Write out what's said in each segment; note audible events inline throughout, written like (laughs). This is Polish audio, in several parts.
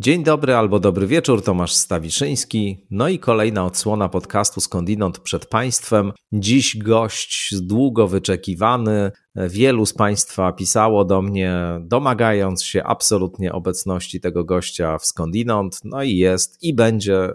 Dzień dobry albo dobry wieczór, Tomasz Stawiszyński. No i kolejna odsłona podcastu Skądinąd przed Państwem. Dziś gość długo wyczekiwany. Wielu z Państwa pisało do mnie, domagając się absolutnie obecności tego gościa w Skądinąd. No i jest i będzie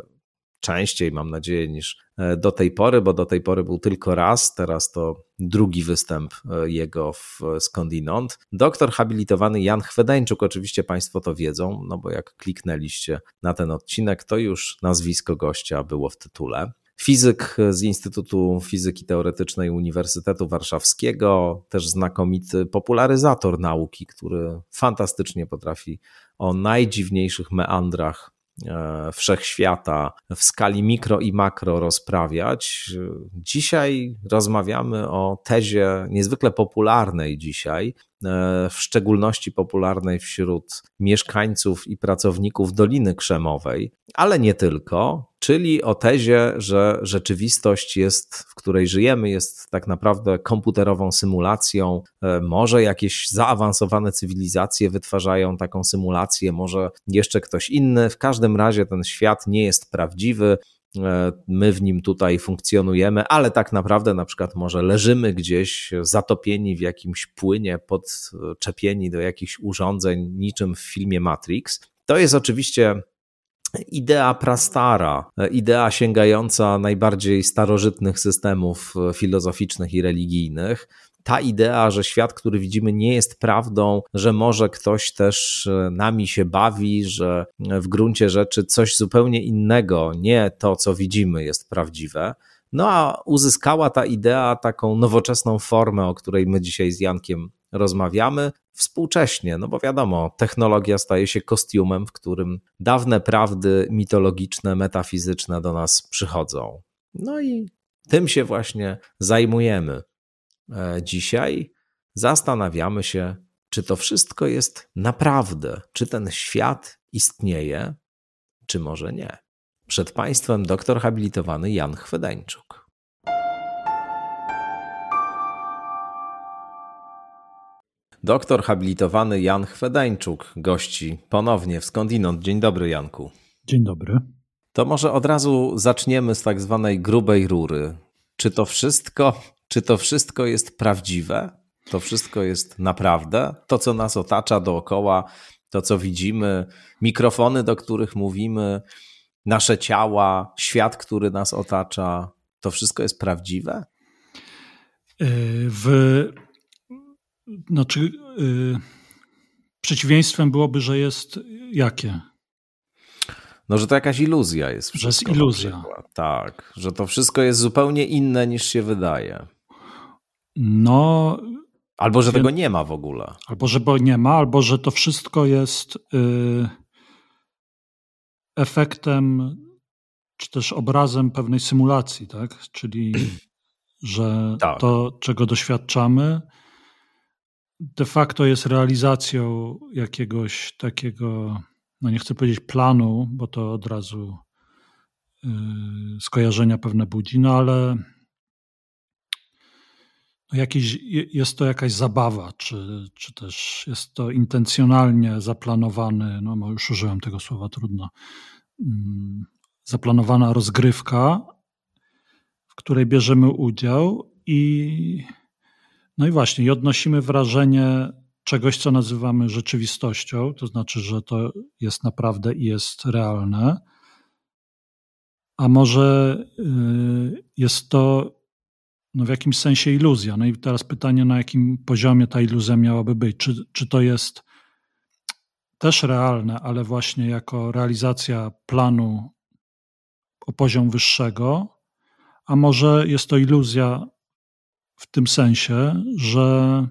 częściej, mam nadzieję, niż e, do tej pory, bo do tej pory był tylko raz, teraz to drugi występ e, jego w skądinąd. Doktor habilitowany Jan Chwedeńczuk, oczywiście Państwo to wiedzą, no bo jak kliknęliście na ten odcinek, to już nazwisko gościa było w tytule. Fizyk z Instytutu Fizyki Teoretycznej Uniwersytetu Warszawskiego, też znakomity popularyzator nauki, który fantastycznie potrafi o najdziwniejszych meandrach wszechświata w skali mikro i makro rozprawiać. Dzisiaj rozmawiamy o tezie niezwykle popularnej dzisiaj, e, w szczególności popularnej wśród mieszkańców i pracowników Doliny Krzemowej, ale nie tylko, czyli o tezie, że rzeczywistość jest, w której żyjemy, jest tak naprawdę komputerową symulacją. E, może jakieś zaawansowane cywilizacje wytwarzają taką symulację, może jeszcze ktoś inny. W każdym razie ten świat nie jest prawdziwy. E, my w nim tutaj funkcjonujemy, ale tak naprawdę na przykład może leżymy gdzieś zatopieni w jakimś płynie, podczepieni do jakichś urządzeń, niczym w filmie Matrix. To jest oczywiście idea prastara, idea sięgająca najbardziej starożytnych systemów filozoficznych i religijnych. Ta idea, że świat, który widzimy, nie jest prawdą, że może ktoś też nami się bawi, że w gruncie rzeczy coś zupełnie innego, nie to, co widzimy, jest prawdziwe. No a uzyskała ta idea taką nowoczesną formę, o której my dzisiaj z Jankiem rozmawiamy współcześnie, no bo wiadomo, technologia staje się kostiumem, w którym dawne prawdy mitologiczne, metafizyczne do nas przychodzą. No i tym się właśnie zajmujemy. E, dzisiaj zastanawiamy się, czy to wszystko jest naprawdę, czy ten świat istnieje, czy może nie. Przed Państwem doktor habilitowany Jan Chwedeńczuk. Doktor habilitowany Jan Chwedańczuk gości ponownie w Skądinąd. Dzień dobry, Janku. Dzień dobry. To może od razu zaczniemy z tak zwanej grubej rury. Czy to wszystko, czy to wszystko jest prawdziwe? To wszystko jest naprawdę? To, co nas otacza dookoła, to, co widzimy, mikrofony, do których mówimy, nasze ciała, świat, który nas otacza, to wszystko jest prawdziwe? W znaczy, yy, przeciwieństwem byłoby, że jest jakie? No, że to jakaś iluzja jest. Że jest iluzja. Tak, że to wszystko jest zupełnie inne niż się wydaje. No. Albo że tego nie ma w ogóle. Albo że bo nie ma, albo że to wszystko jest yy, efektem czy też obrazem pewnej symulacji, tak? Czyli że tak. to, czego doświadczamy, de facto jest realizacją jakiegoś takiego, no nie chcę powiedzieć planu, bo to od razu yy, skojarzenia pewne budzi, no ale no jakiś, jest to jakaś zabawa, czy, czy też jest to intencjonalnie zaplanowany, no już użyłem tego słowa, trudno, yy, zaplanowana rozgrywka, w której bierzemy udział i no i właśnie, i odnosimy wrażenie czegoś, co nazywamy rzeczywistością, to znaczy, że to jest naprawdę i jest realne. A może y, jest to no w jakimś sensie iluzja. No i teraz pytanie, na jakim poziomie ta iluzja miałaby być? Czy, czy to jest też realne, ale właśnie jako realizacja planu o poziom wyższego, a może jest to iluzja w tym sensie, że,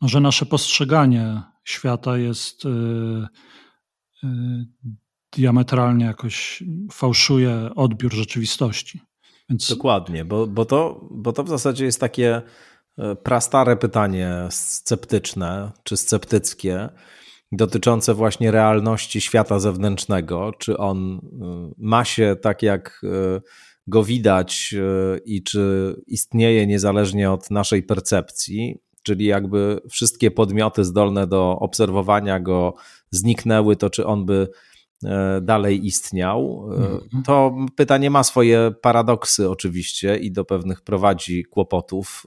no, że nasze postrzeganie świata jest yy, yy, diametralnie jakoś fałszuje odbiór rzeczywistości. Więc... Dokładnie, bo, bo, to, bo to w zasadzie jest takie e, prastare pytanie sceptyczne czy sceptyckie dotyczące właśnie realności świata zewnętrznego, czy on y, ma się tak jak y, go widać e, i czy istnieje niezależnie od naszej percepcji, czyli jakby wszystkie podmioty zdolne do obserwowania go zniknęły, to czy on by e, dalej istniał. E, mhm. To pytanie ma swoje paradoksy oczywiście i do pewnych prowadzi kłopotów,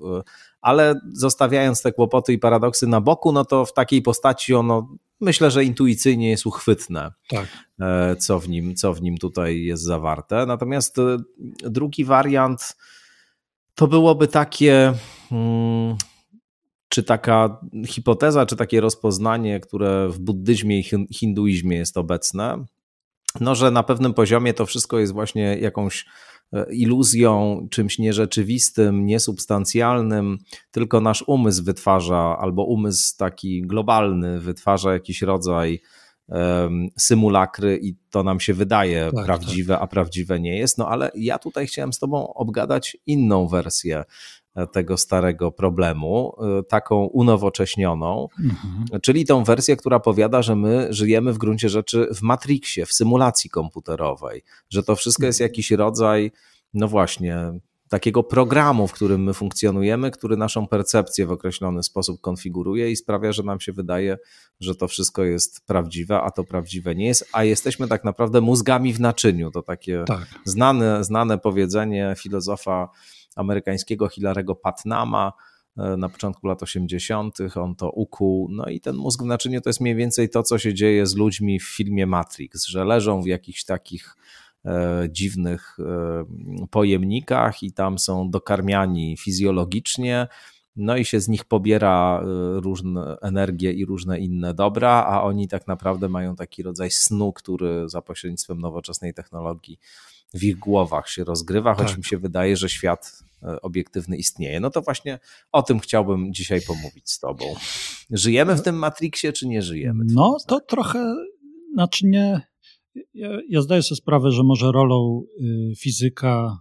ale zostawiając te kłopoty i paradoksy na boku, no to w takiej postaci ono myślę, że intuicyjnie jest uchwytne, tak. co, w nim, co w nim tutaj jest zawarte. Natomiast drugi wariant to byłoby takie. Hmm, czy taka hipoteza, czy takie rozpoznanie, które w buddyzmie i hinduizmie jest obecne, no, że na pewnym poziomie to wszystko jest właśnie jakąś e, iluzją, czymś nierzeczywistym, niesubstancjalnym, tylko nasz umysł wytwarza, albo umysł taki globalny wytwarza jakiś rodzaj um, symulakry i to nam się wydaje tak, prawdziwe, tak. a prawdziwe nie jest. No ale ja tutaj chciałem z Tobą obgadać inną wersję tego starego problemu, y, taką unowocześnioną, mhm. czyli tą wersję, która powiada, że my żyjemy w gruncie rzeczy w Matrixie, w symulacji komputerowej, że to wszystko jest mhm. jakiś rodzaj, no właśnie, takiego programu, w którym my funkcjonujemy, który naszą percepcję w określony sposób konfiguruje i sprawia, że nam się wydaje, że to wszystko jest prawdziwe, a to prawdziwe nie jest, a jesteśmy tak naprawdę mózgami w naczyniu. To takie tak. znane, znane powiedzenie filozofa amerykańskiego Hilarego Patnama e, na początku lat 80. On to ukuł. No i ten mózg w naczyniu to jest mniej więcej to, co się dzieje z ludźmi w filmie Matrix, że leżą w jakichś takich e, dziwnych e, pojemnikach i tam są dokarmiani fizjologicznie. No i się z nich pobiera różne energie i różne inne dobra, a oni tak naprawdę mają taki rodzaj snu, który za pośrednictwem nowoczesnej technologii w ich głowach się rozgrywa, choć tak. mi się wydaje, że świat e, obiektywny istnieje. No to właśnie o tym chciałbym dzisiaj pomówić z Tobą. Żyjemy w tym Matrixie, czy nie żyjemy? No to trochę, znaczy nie. Ja, ja zdaję sobie sprawę, że może rolą y, fizyka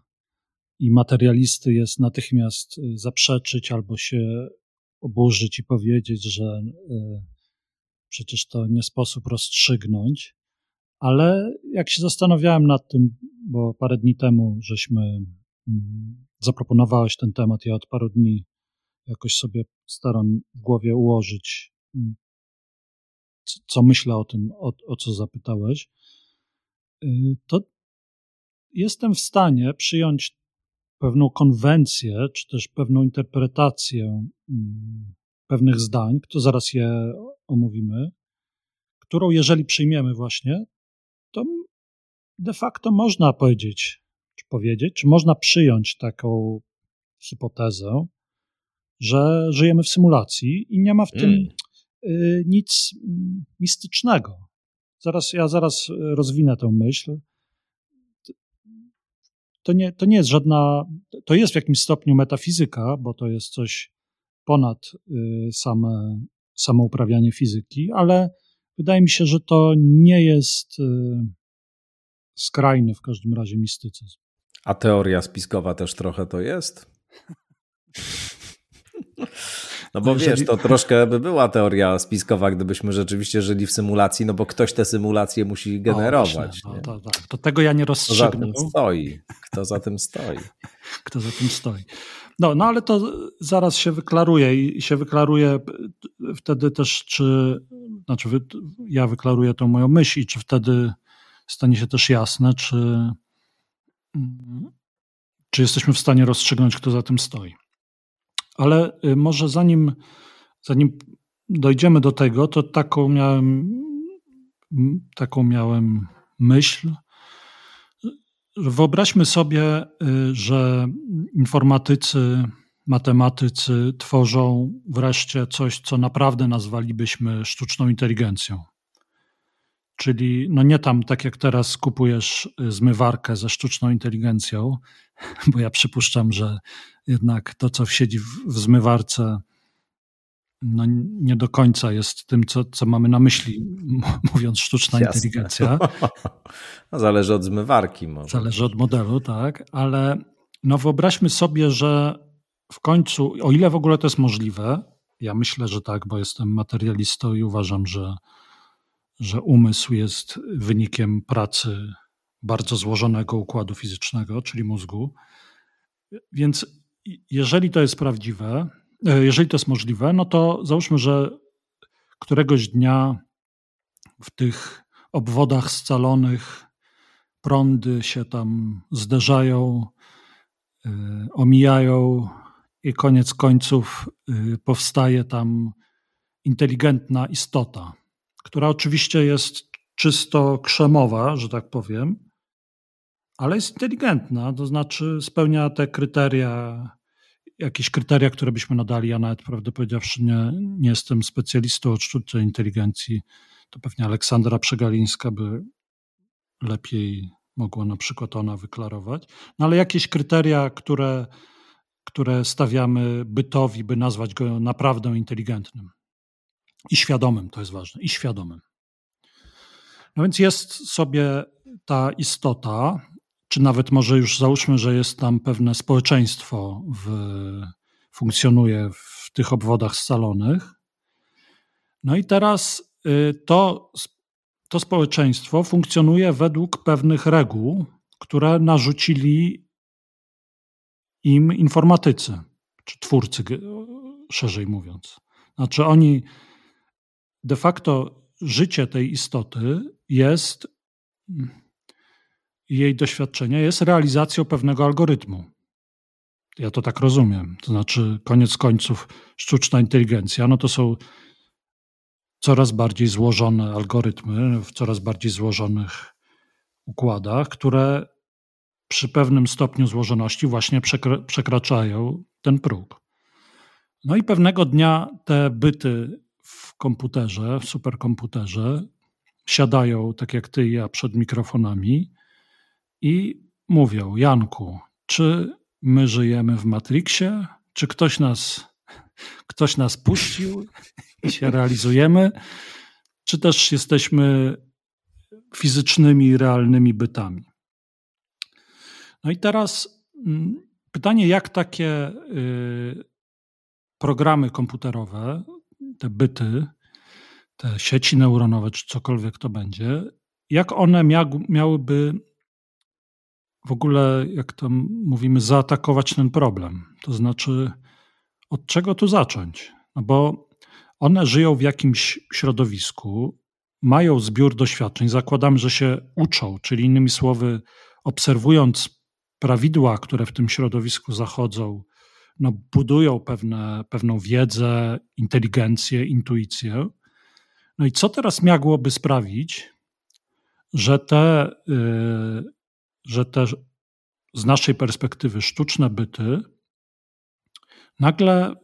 i materialisty jest natychmiast y, zaprzeczyć albo się oburzyć i powiedzieć, że y, przecież to nie sposób rozstrzygnąć. Ale jak się zastanawiałem nad tym, bo parę dni temu żeśmy mm, zaproponowałeś ten temat, ja od paru dni jakoś sobie staram w głowie ułożyć, mm, co myślę o tym, o, o co zapytałeś, y, to jestem w stanie przyjąć pewną konwencję, czy też pewną interpretację mm, pewnych zdań, to zaraz je omówimy, którą jeżeli przyjmiemy właśnie, to de facto można powiedzieć, czy powiedzieć, czy można przyjąć taką hipotezę, że żyjemy w symulacji i nie ma w tym mm. y, nic mistycznego. Zaraz, ja zaraz rozwinę tę myśl. To nie, to nie jest żadna, to jest w jakimś stopniu metafizyka, bo to jest coś ponad y, same, samo uprawianie fizyki, ale wydaje mi się, że to nie jest y, skrajny w każdym razie mistycyzm. A teoria spiskowa też trochę to jest? No bo Jeżeli... wiesz, to troszkę by była teoria spiskowa, gdybyśmy rzeczywiście żyli w symulacji, no bo ktoś te symulacje musi generować. O, no, to, tak. to tego ja nie rozstrzygnę. Kto za tym stoi? Kto za tym stoi? (laughs) Kto za tym stoi? No, no ale to zaraz się wyklaruje i się wyklaruje wtedy też, czy, znaczy ja wyklaruję tą moją myśl i czy wtedy stanie się też jasne, czy, czy jesteśmy w stanie rozstrzygnąć, kto za tym stoi. Ale y, może zanim, zanim dojdziemy do tego, to taką miałem, taką miałem myśl, że wyobraźmy sobie, y, że informatycy, matematycy tworzą wreszcie coś, co naprawdę nazwalibyśmy sztuczną inteligencją. Czyli no nie tam, tak jak teraz kupujesz y, zmywarkę ze sztuczną inteligencją, (laughs) bo ja przypuszczam, że jednak to, co siedzi w, w zmywarce, no nie do końca jest tym, co, co mamy na myśli, mówiąc sztuczna Jasne. inteligencja. (laughs) No, zależy od zmywarki może. Zależy od modelu, tak, ale no wyobraźmy sobie, że w końcu, o ile w ogóle to jest możliwe, ja myślę, że tak, bo jestem materialistą i uważam, że że umysł jest wynikiem pracy bardzo złożonego układu fizycznego, czyli mózgu. Więc jeżeli to jest prawdziwe, e, jeżeli to jest możliwe, no to załóżmy, że któregoś dnia w tych obwodach scalonych prądy się tam zderzają, y, omijają i koniec końców y, powstaje tam inteligentna istota, która oczywiście jest czysto krzemowa, że tak powiem, ale jest inteligentna, to znaczy spełnia te kryteria, jakieś kryteria, które byśmy nadali. Ja nawet, prawdę powiedziawszy, nie, nie jestem specjalistą od sztucznej inteligencji. To pewnie Aleksandra Przegalińska by lepiej mogła na przykład ona wyklarować. No ale jakieś kryteria, które, które stawiamy bytowi, by nazwać go naprawdę inteligentnym. I świadomym, to jest ważne, i świadomym. No więc jest sobie ta istota, czy nawet może już załóżmy, że jest tam pewne społeczeństwo, w, funkcjonuje w tych obwodach scalonych. No i teraz y, to, to społeczeństwo funkcjonuje według pewnych reguł, które narzucili im informatycy, czy twórcy, szerzej mówiąc. Znaczy, oni de facto życie tej istoty jest jej doświadczenie jest realizacją pewnego algorytmu. Ja to tak rozumiem. To znaczy, koniec końców, sztuczna inteligencja no to są coraz bardziej złożone algorytmy w coraz bardziej złożonych układach, które przy pewnym stopniu złożoności właśnie przekraczają ten próg. No i pewnego dnia te byty w komputerze, w superkomputerze, siadają tak jak ty i ja przed mikrofonami i mówią: Janku, czy my żyjemy w Matrixie? Czy ktoś nas, ktoś nas puścił i się realizujemy? Czy też jesteśmy fizycznymi, realnymi bytami? No i teraz mm, pytanie, jak takie y, programy komputerowe, te byty, te sieci neuronowe, czy cokolwiek to będzie, jak one miałyby w ogóle, jak to mówimy, zaatakować ten problem. To znaczy, od czego tu zacząć? No bo one żyją w jakimś środowisku, mają zbiór doświadczeń, zakładam, że się uczą, czyli innymi słowy, obserwując prawidła, które w tym środowisku zachodzą, no, budują pewne, pewną wiedzę, inteligencję, intuicję. No i co teraz miałoby sprawić, że te yy, że te z naszej perspektywy sztuczne byty nagle,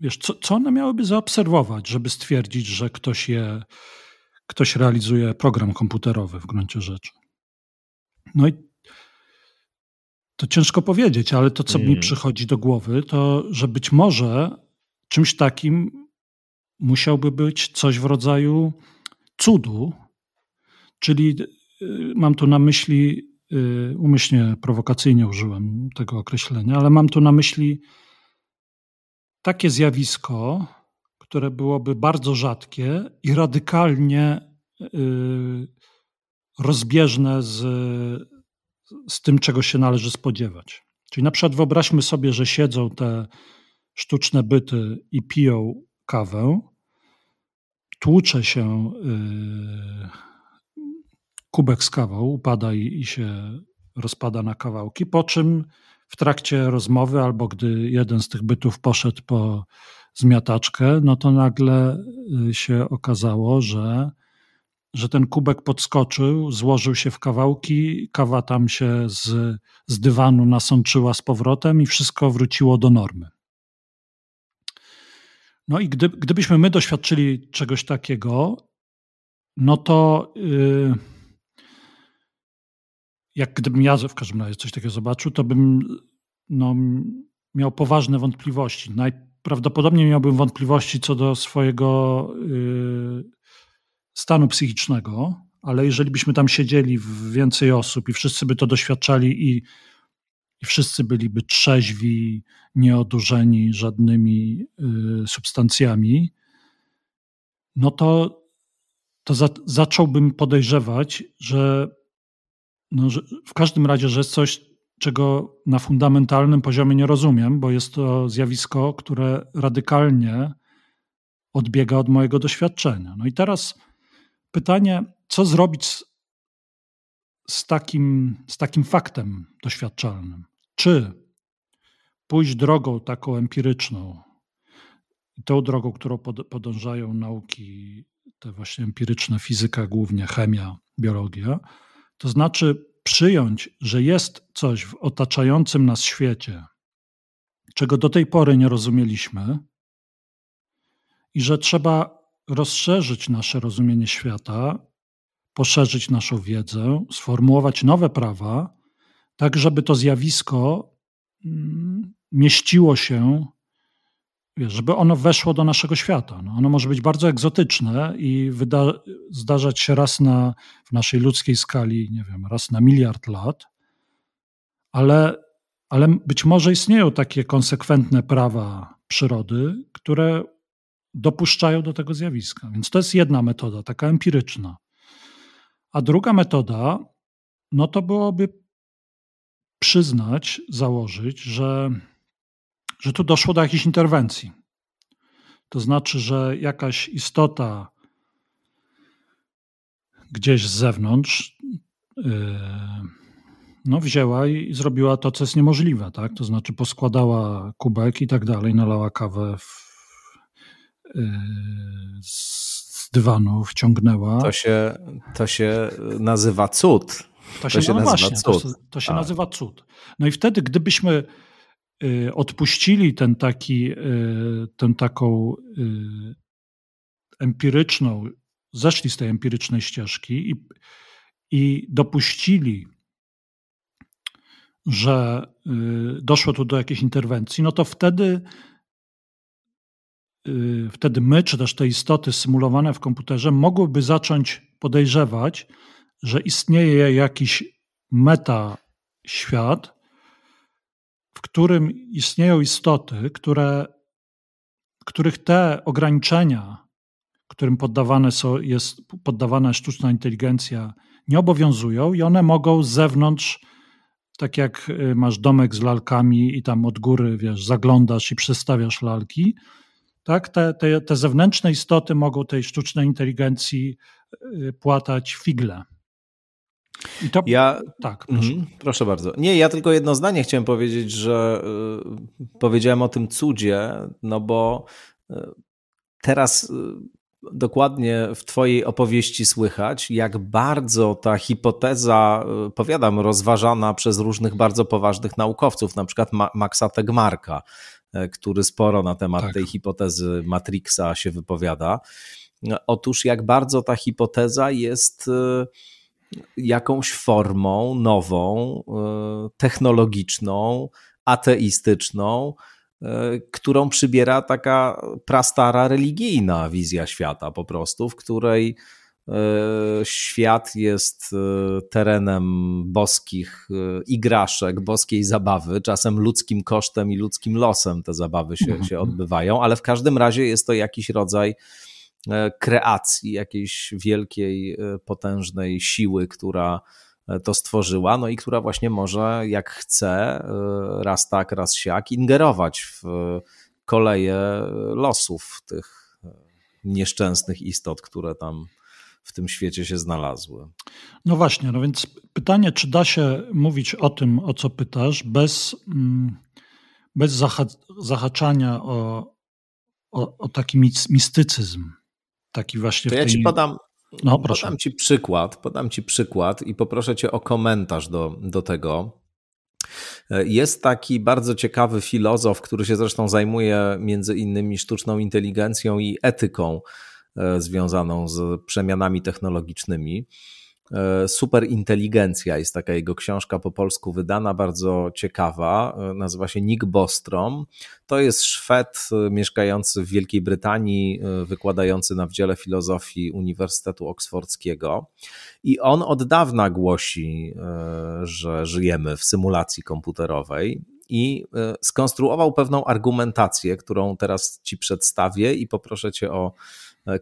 wiesz, co, co one miałyby zaobserwować, żeby stwierdzić, że ktoś je, ktoś realizuje program komputerowy w gruncie rzeczy. No i to ciężko powiedzieć, ale to, co mm. mi przychodzi do głowy, to, że być może czymś takim musiałby być coś w rodzaju cudu, czyli y, mam tu na myśli Y, umyślnie prowokacyjnie użyłem tego określenia, ale mam tu na myśli takie zjawisko, które byłoby bardzo rzadkie i radykalnie y, rozbieżne z, z tym, czego się należy spodziewać. Czyli na przykład wyobraźmy sobie, że siedzą te sztuczne byty i piją kawę, tłucze się y, kubek z kawą upada i, i się rozpada na kawałki, po czym w trakcie rozmowy albo gdy jeden z tych bytów poszedł po zmiataczkę, no to nagle y, się okazało, że, że ten kubek podskoczył, złożył się w kawałki, kawa tam się z, z dywanu nasączyła z powrotem i wszystko wróciło do normy. No i gdy, gdybyśmy my doświadczyli czegoś takiego, no to. Yy, jak gdybym ja w każdym razie coś takiego zobaczył, to bym no, miał poważne wątpliwości. Najprawdopodobniej miałbym wątpliwości co do swojego y, stanu psychicznego, ale jeżeli byśmy tam siedzieli więcej osób i wszyscy by to doświadczali i, i wszyscy byliby trzeźwi, nieodurzeni żadnymi y, substancjami, no to, to za, zacząłbym podejrzewać, że no, w każdym razie, że jest coś, czego na fundamentalnym poziomie nie rozumiem, bo jest to zjawisko, które radykalnie odbiega od mojego doświadczenia. No i teraz pytanie, co zrobić z, z, takim, z takim faktem doświadczalnym? Czy pójść drogą taką empiryczną, tą drogą, którą podążają nauki, te właśnie empiryczne, fizyka głównie, chemia, biologia, to znaczy przyjąć, że jest coś w otaczającym nas świecie, czego do tej pory nie rozumieliśmy, i że trzeba rozszerzyć nasze rozumienie świata, poszerzyć naszą wiedzę, sformułować nowe prawa, tak żeby to zjawisko mm, mieściło się, żeby ono weszło do naszego świata. No, ono może być bardzo egzotyczne i wyda- zdarzać się raz na, w naszej ludzkiej skali, nie wiem, raz na miliard lat, ale, ale być może istnieją takie konsekwentne prawa przyrody, które dopuszczają do tego zjawiska. Więc to jest jedna metoda, taka empiryczna. A druga metoda, no to byłoby przyznać, założyć, że, że tu doszło do jakiejś interwencji. To znaczy, że jakaś istota gdzieś z zewnątrz yy, no, wzięła i zrobiła to, co jest niemożliwe. Tak? To znaczy poskładała kubek i tak dalej, nalała kawę w z dywanu wciągnęła. To się, to się nazywa cud. To się, to się no nazywa właśnie, cud. To, to się tak. nazywa cud. No i wtedy, gdybyśmy y, odpuścili ten taki, y, tę taką y, empiryczną, zeszli z tej empirycznej ścieżki i, i dopuścili, że doszło tu do jakiejś interwencji, no to wtedy Y, wtedy my, czy też te istoty symulowane w komputerze, mogłyby zacząć podejrzewać, że istnieje jakiś meta świat, w którym istnieją istoty, które, których te ograniczenia, którym poddawane są, jest poddawana sztuczna inteligencja, nie obowiązują i one mogą z zewnątrz, tak jak y, masz domek z lalkami i tam od góry, wiesz, zaglądasz i przestawiasz lalki, tak? Te, te, te zewnętrzne istoty mogą tej sztucznej inteligencji y, płatać figle. I to, ja, tak, proszę. Mm, proszę. bardzo. Nie, ja tylko jedno zdanie chciałem powiedzieć, że y, powiedziałem o tym cudzie, no bo y, teraz y, dokładnie w Twojej opowieści słychać, jak bardzo ta hipoteza, y, powiadam, rozważana przez różnych bardzo poważnych naukowców, na przykład Maxa Tegmarka, który sporo na temat tak. tej hipotezy Matrixa się wypowiada. Otóż, jak bardzo ta hipoteza jest e, jakąś formą nową, e, technologiczną, ateistyczną, którą przybiera taka prastara religijna wizja świata, po prostu, w której E, świat jest e, terenem boskich e, igraszek, boskiej zabawy, czasem ludzkim kosztem i ludzkim losem te zabawy się, mhm. się odbywają, ale w każdym razie jest to jakiś rodzaj kreacji, jakiejś wielkiej, potężnej siły, która to stworzyła, no i która właśnie może, jak chce, raz tak, raz siak, ingerować w koleje losów tych nieszczęsnych istot, które tam w tym świecie się znalazły. No właśnie, no więc pytanie, czy da się mówić o tym, o co pytasz, bez, mm, bez zahaczania o, o, o taki mistycyzm. Taki właśnie to ja tej... ci podam, no, proszę. podam ci przykład, podam ci przykład i poproszę cię o komentarz do, do tego. Jest taki bardzo ciekawy filozof, który się zresztą zajmuje między innymi sztuczną inteligencją i etyką E, związaną z przemianami technologicznymi. E, Superinteligencja jest taka jego książka po polsku wydana, bardzo ciekawa. E, nazywa się Nick Bostrom. To jest Szwed mieszkający w Wielkiej Brytanii, wykładający na Wdziele Filozofii Uniwersytetu Oksfordzkiego. I on od dawna głosi, że żyjemy w symulacji komputerowej i skonstruował pewną argumentację, którą teraz Ci przedstawię i poproszę Cię o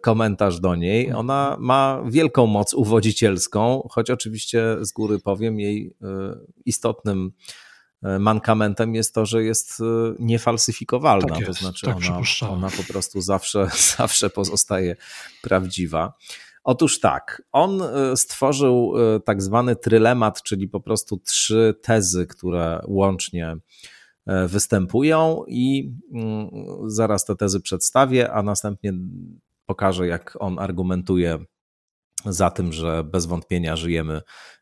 komentarz do niej. Mhm. Ona ma wielką moc uwodzicielską, choć oczywiście z góry powiem, jej e, istotnym mankamentem jest to, że jest niefalsyfikowalna. Tak jest, to znaczy tak ona, ona po prostu zawsze, (laughs) zawsze pozostaje prawdziwa. Otóż tak, on stworzył tak zwany trylemat, czyli po prostu trzy tezy, które łącznie występują i mm, zaraz te tezy przedstawię, a następnie pokażę, jak on argumentuje za tym, że bez wątpienia żyjemy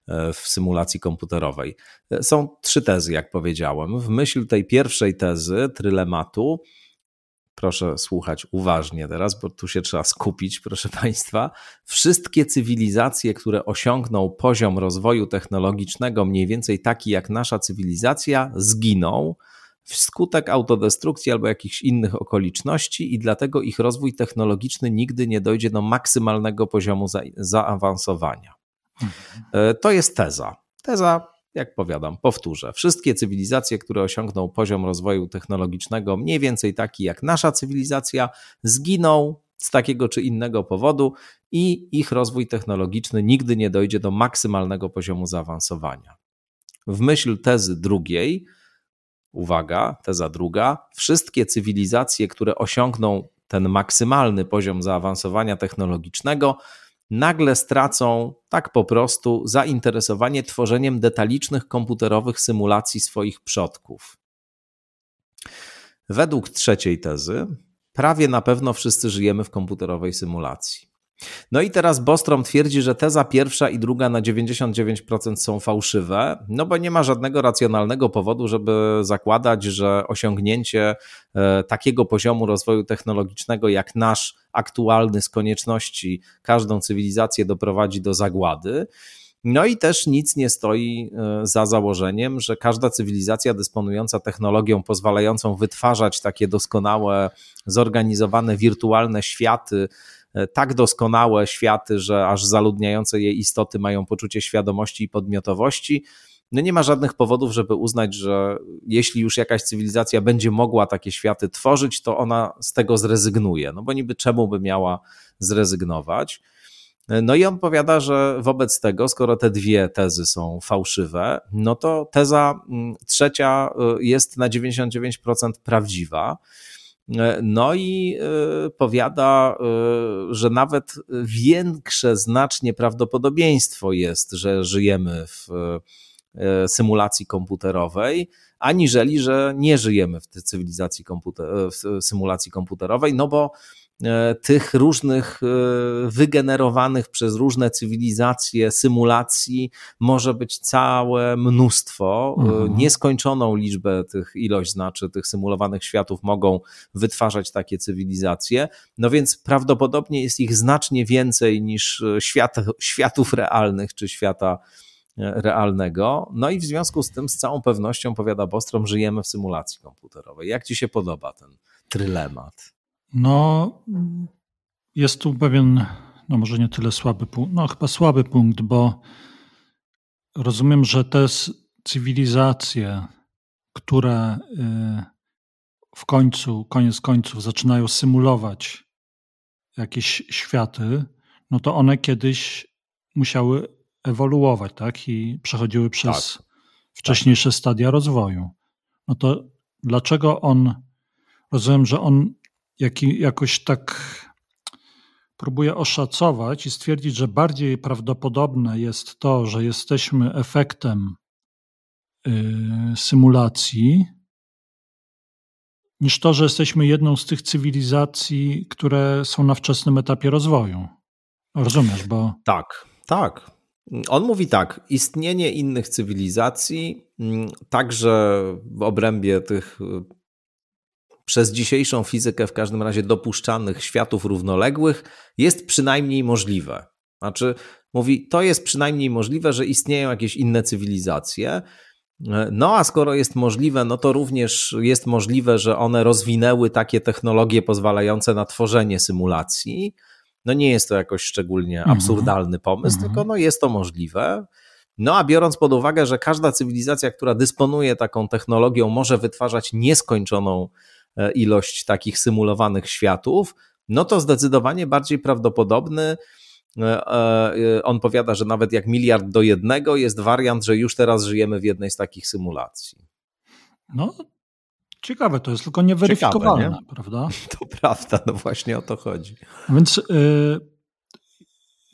e, w symulacji komputerowej. E, są trzy tezy, jak powiedziałem. W myśl tej pierwszej tezy, trylematu, proszę słuchać uważnie teraz, bo tu się trzeba skupić, (laughs) proszę Państwa. Wszystkie cywilizacje, które osiągną poziom rozwoju technologicznego mniej więcej taki jak nasza cywilizacja, zginą wskutek autodestrukcji albo jakichś innych okoliczności, i dlatego ich rozwój technologiczny nigdy nie dojdzie do maksymalnego poziomu za, zaawansowania. E, to jest teza. Teza, jak powiadam, powtórzę. Wszystkie cywilizacje, które osiągną poziom rozwoju technologicznego mniej więcej taki jak nasza cywilizacja, zginą z takiego czy innego powodu i ich rozwój technologiczny nigdy nie dojdzie do maksymalnego poziomu zaawansowania. W myśl tezy drugiej, uwaga, teza druga, wszystkie cywilizacje, które osiągną ten maksymalny poziom zaawansowania technologicznego, nagle stracą tak po prostu zainteresowanie tworzeniem detalicznych komputerowych symulacji swoich przodków. Według trzeciej tezy, prawie na pewno wszyscy żyjemy w komputerowej symulacji. No i teraz Bostrom twierdzi, że teza pierwsza i druga na 99% są fałszywe, no bo nie ma żadnego racjonalnego powodu, żeby zakładać, że osiągnięcie e, takiego poziomu rozwoju technologicznego jak nasz aktualny z konieczności każdą cywilizację doprowadzi do zagłady. No i też nic nie stoi e, za założeniem, że każda cywilizacja dysponująca technologią pozwalającą wytwarzać takie doskonałe, zorganizowane wirtualne światy, tak doskonałe światy, że aż zaludniające je istoty mają poczucie świadomości i podmiotowości. No nie ma żadnych powodów, żeby uznać, że jeśli już jakaś cywilizacja będzie mogła takie światy tworzyć, to ona z tego zrezygnuje. No bo niby czemu by miała zrezygnować? E, no i on powiada, że wobec tego, skoro te dwie tezy są fałszywe, no to teza mm, trzecia e, jest na 99% prawdziwa. E, no i e, powiada, e, że nawet większe znacznie prawdopodobieństwo jest, że żyjemy w symulacji komputerowej, aniżeli, że nie żyjemy w cywilizacji komputer, w symulacji komputerowej, no bo tych różnych e, wygenerowanych przez różne cywilizacje symulacji może być całe mnóstwo. E, mhm. Nieskończoną liczbę tych ilość znaczy tych symulowanych światów mogą wytwarzać takie cywilizacje. No więc prawdopodobnie jest ich znacznie więcej niż świat, światów realnych czy świata realnego. No i w związku z tym z całą pewnością, powiada Bostrom, żyjemy w symulacji komputerowej. Jak ci się podoba ten trylemat? No, jest tu pewien, no może nie tyle słaby punkt, no chyba słaby punkt, bo rozumiem, że te cywilizacje, które y, w końcu, koniec końców zaczynają symulować jakieś światy, no to one kiedyś musiały ewoluować, tak? I przechodziły przez tak. wcześniejsze tak. stadia rozwoju. No to dlaczego on, rozumiem, że on jaki, jakoś tak próbuję oszacować i stwierdzić, że bardziej prawdopodobne jest to, że jesteśmy efektem y, symulacji, niż to, że jesteśmy jedną z tych cywilizacji, które są na wczesnym etapie rozwoju. Rozumiesz, bo. Tak, tak. On mówi tak: istnienie innych cywilizacji, mm, także w obrębie tych przez dzisiejszą fizykę w każdym razie dopuszczanych światów równoległych jest przynajmniej możliwe. Znaczy, mówi, to jest przynajmniej możliwe, że istnieją jakieś inne cywilizacje. No a skoro jest możliwe, no to również jest możliwe, że one rozwinęły takie technologie pozwalające na tworzenie symulacji. No nie jest to jakoś szczególnie mhm. absurdalny pomysł, mm -hmm. tylko no jest to możliwe. No a biorąc pod uwagę, że każda cywilizacja, która dysponuje taką technologią, może wytwarzać nieskończoną ilość takich symulowanych światów, no to zdecydowanie bardziej prawdopodobny. E, e, on powiada, że nawet jak miliard do jednego jest wariant, że już teraz żyjemy w jednej z takich symulacji. No, ciekawe to jest, tylko nieweryfikowalne, ciekawe, nie? prawda? (laughs) To prawda, no właśnie o to chodzi. Więc y,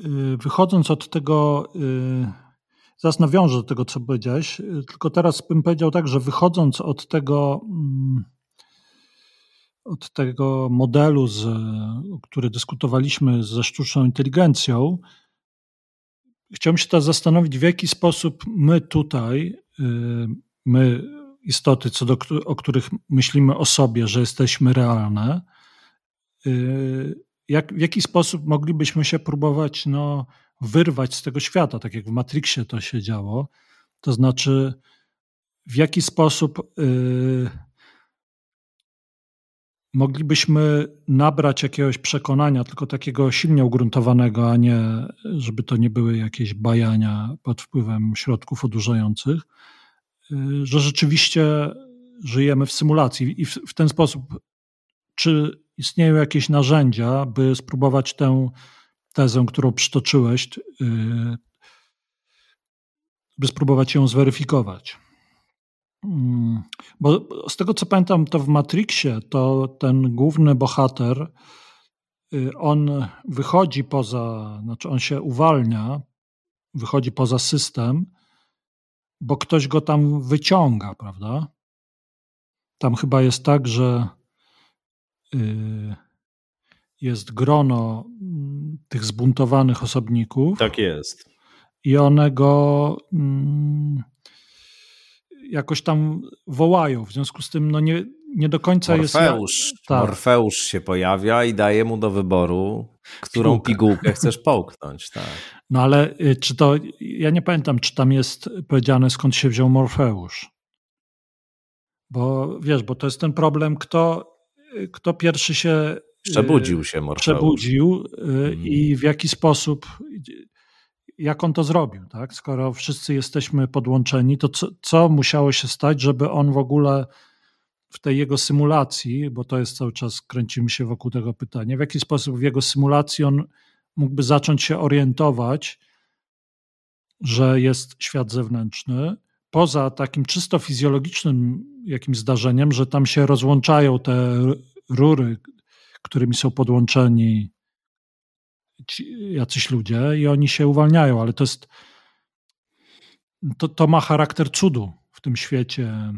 y, wychodząc od tego, y, zaraz nawiążę do tego, co powiedziałeś, tylko teraz bym powiedział tak, że wychodząc od tego, mm, od tego modelu, z, który dyskutowaliśmy ze sztuczną inteligencją, chciałbym się teraz zastanowić, w jaki sposób my tutaj, y, my istoty, co do, o których myślimy o sobie, że jesteśmy realne, y, jak, w jaki sposób moglibyśmy się próbować no, wyrwać z tego świata, tak jak w Matrixie to się działo. To znaczy, w jaki sposób yy, moglibyśmy nabrać jakiegoś przekonania, tylko takiego silnie ugruntowanego, a nie, żeby to nie były jakieś bajania pod wpływem środków odurzających, yy, że rzeczywiście żyjemy w symulacji i w, w ten sposób, czy istnieją jakieś narzędzia, by spróbować tę tezę, którą przytoczyłeś, yy, by spróbować ją zweryfikować. Mm, bo z tego co pamiętam, to w Matrixie to ten główny bohater, yy, on wychodzi poza, znaczy on się uwalnia, wychodzi poza system, bo ktoś go tam wyciąga, prawda? Tam chyba jest tak, że yy, jest grono mm, tych zbuntowanych osobników. Tak jest. I one go mm, jakoś tam wołają. W związku z tym no nie, nie do końca Morfeusz, jest. Tak. Morfeusz się pojawia i daje mu do wyboru, którą Pigułkę. pigułkę chcesz połknąć. Tak. No ale y, czy to. Ja nie pamiętam, czy tam jest powiedziane, skąd się wziął Morfeusz. Bo wiesz, bo to jest ten problem, kto, y, kto pierwszy się Przebudził się Morfeusz. Przebudził y, mhm. i w jaki sposób, jak on to zrobił, tak? Skoro wszyscy jesteśmy podłączeni, to co, co musiało się stać, żeby on w ogóle w tej jego symulacji, bo to jest cały czas, kręcimy się wokół tego pytania, w jaki sposób w jego symulacji on mógłby zacząć się orientować, że jest świat zewnętrzny, poza takim czysto fizjologicznym jakimś zdarzeniem, że tam się rozłączają te rury, którymi są podłączeni jacyś ludzie i oni się uwalniają, ale to jest to, to ma charakter cudu w tym świecie.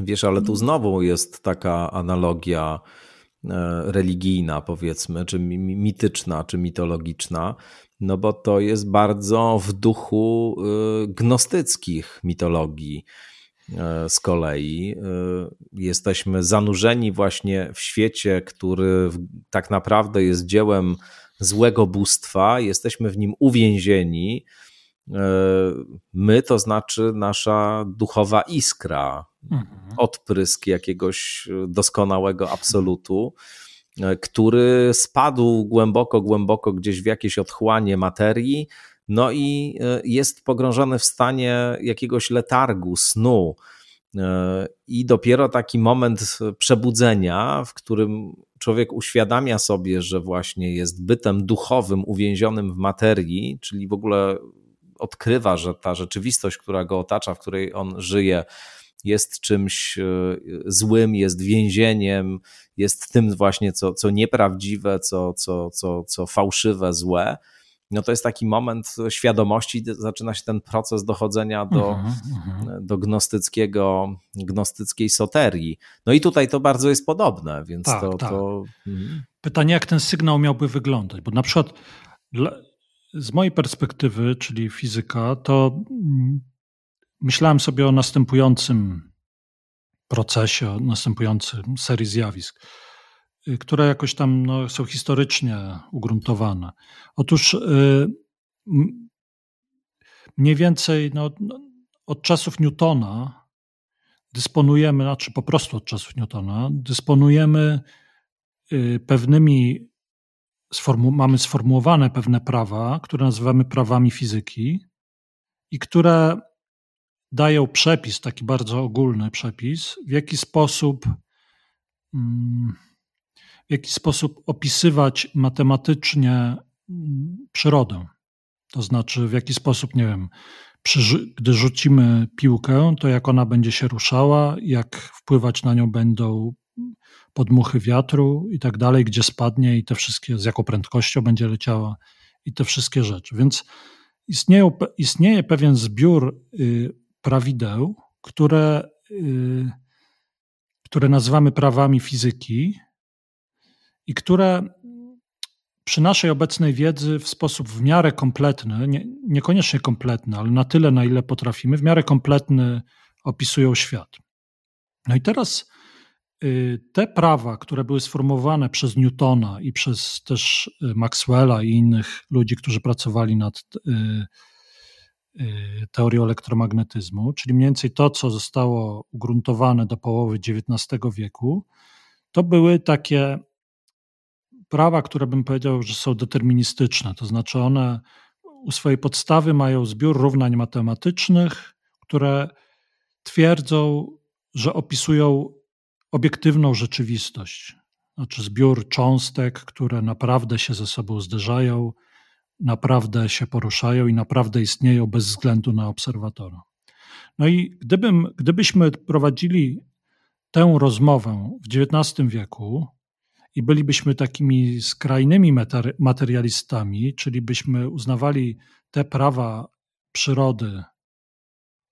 Wiesz, ale tu znowu jest taka analogia e, religijna, powiedzmy, czy mityczna, czy mitologiczna, no bo to jest bardzo w duchu e, gnostyckich mitologii. E, z kolei jesteśmy zanurzeni właśnie w świecie, który tak naprawdę jest dziełem złego bóstwa, jesteśmy w nim uwięzieni. E, my to znaczy nasza duchowa iskra, mhm. odprysk jakiegoś doskonałego absolutu, który spadł głęboko, głęboko gdzieś w jakieś otchłanie materii no i e, jest pogrążony w stanie jakiegoś letargu, snu. E, I dopiero taki moment przebudzenia, w którym człowiek uświadamia sobie, że właśnie jest bytem duchowym uwięzionym w materii, czyli w ogóle odkrywa, że ta rzeczywistość, która go otacza, w której on żyje, jest czymś e, złym, jest więzieniem, jest tym właśnie, co, co nieprawdziwe, co, co, co, co fałszywe, złe no to jest taki moment świadomości, zaczyna się ten proces dochodzenia do, mhm. do gnostyckiego, gnostyckiej soterii. No i tutaj to bardzo jest podobne, więc tak, to, tak. to... Mhm. Pytanie, jak ten sygnał miałby wyglądać? Bo na przykład z mojej perspektywy, czyli fizyka, to mm, myślałem sobie o następującym procesie, o następującym serii zjawisk. Y, które jakoś tam no, są historycznie ugruntowane. Otóż y, mniej więcej no, no, od czasów Newtona dysponujemy, znaczy po prostu od czasów Newtona, dysponujemy y, pewnymi, sformu mamy sformułowane pewne prawa, które nazywamy prawami fizyki i które dają przepis, taki bardzo ogólny przepis, w jaki sposób. Hmm, w jaki sposób opisywać matematycznie mm, przyrodę. To znaczy, w jaki sposób, nie wiem, gdy rzucimy piłkę, to jak ona będzie się ruszała, jak wpływać na nią będą podmuchy wiatru i tak dalej, gdzie spadnie i te wszystkie, z jaką prędkością będzie leciała i te wszystkie rzeczy. Więc istnieją, istnieje pewien zbiór y, prawideł, które, y, które nazywamy prawami fizyki i które przy naszej obecnej wiedzy w sposób w miarę kompletny, nie, niekoniecznie kompletny, ale na tyle, na ile potrafimy, w miarę kompletny opisują świat. No i teraz y, te prawa, które były sformułowane przez Newtona i przez też y, Maxwella i innych ludzi, którzy pracowali nad y, teorią elektromagnetyzmu, czyli mniej więcej to, co zostało ugruntowane do połowy XIX wieku, to były takie prawa, które bym powiedział, że są deterministyczne, to znaczy one u swojej podstawy mają zbiór równań matematycznych, które twierdzą, że opisują obiektywną rzeczywistość. Znaczy zbiór cząstek, które naprawdę się ze sobą zderzają, naprawdę się poruszają i naprawdę istnieją bez względu na obserwatora. No i gdybym, gdybyśmy prowadzili tę rozmowę w XIX wieku, i bylibyśmy takimi skrajnymi materialistami, czyli byśmy uznawali te prawa przyrody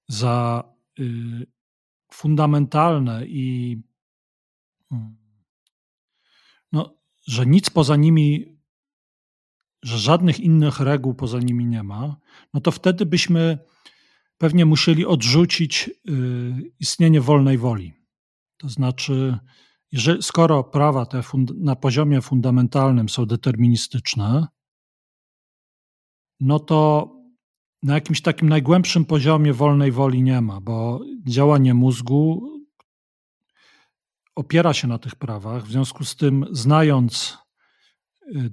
za y, fundamentalne i mm, no, że nic poza nimi, że żadnych innych reguł poza nimi nie ma, no to wtedy byśmy pewnie musieli odrzucić y, istnienie wolnej woli. To znaczy, jeżeli, skoro prawa te na poziomie fundamentalnym są deterministyczne, no to na jakimś takim najgłębszym poziomie wolnej woli nie ma, bo działanie mózgu opiera się na tych prawach. W związku z tym, znając, y,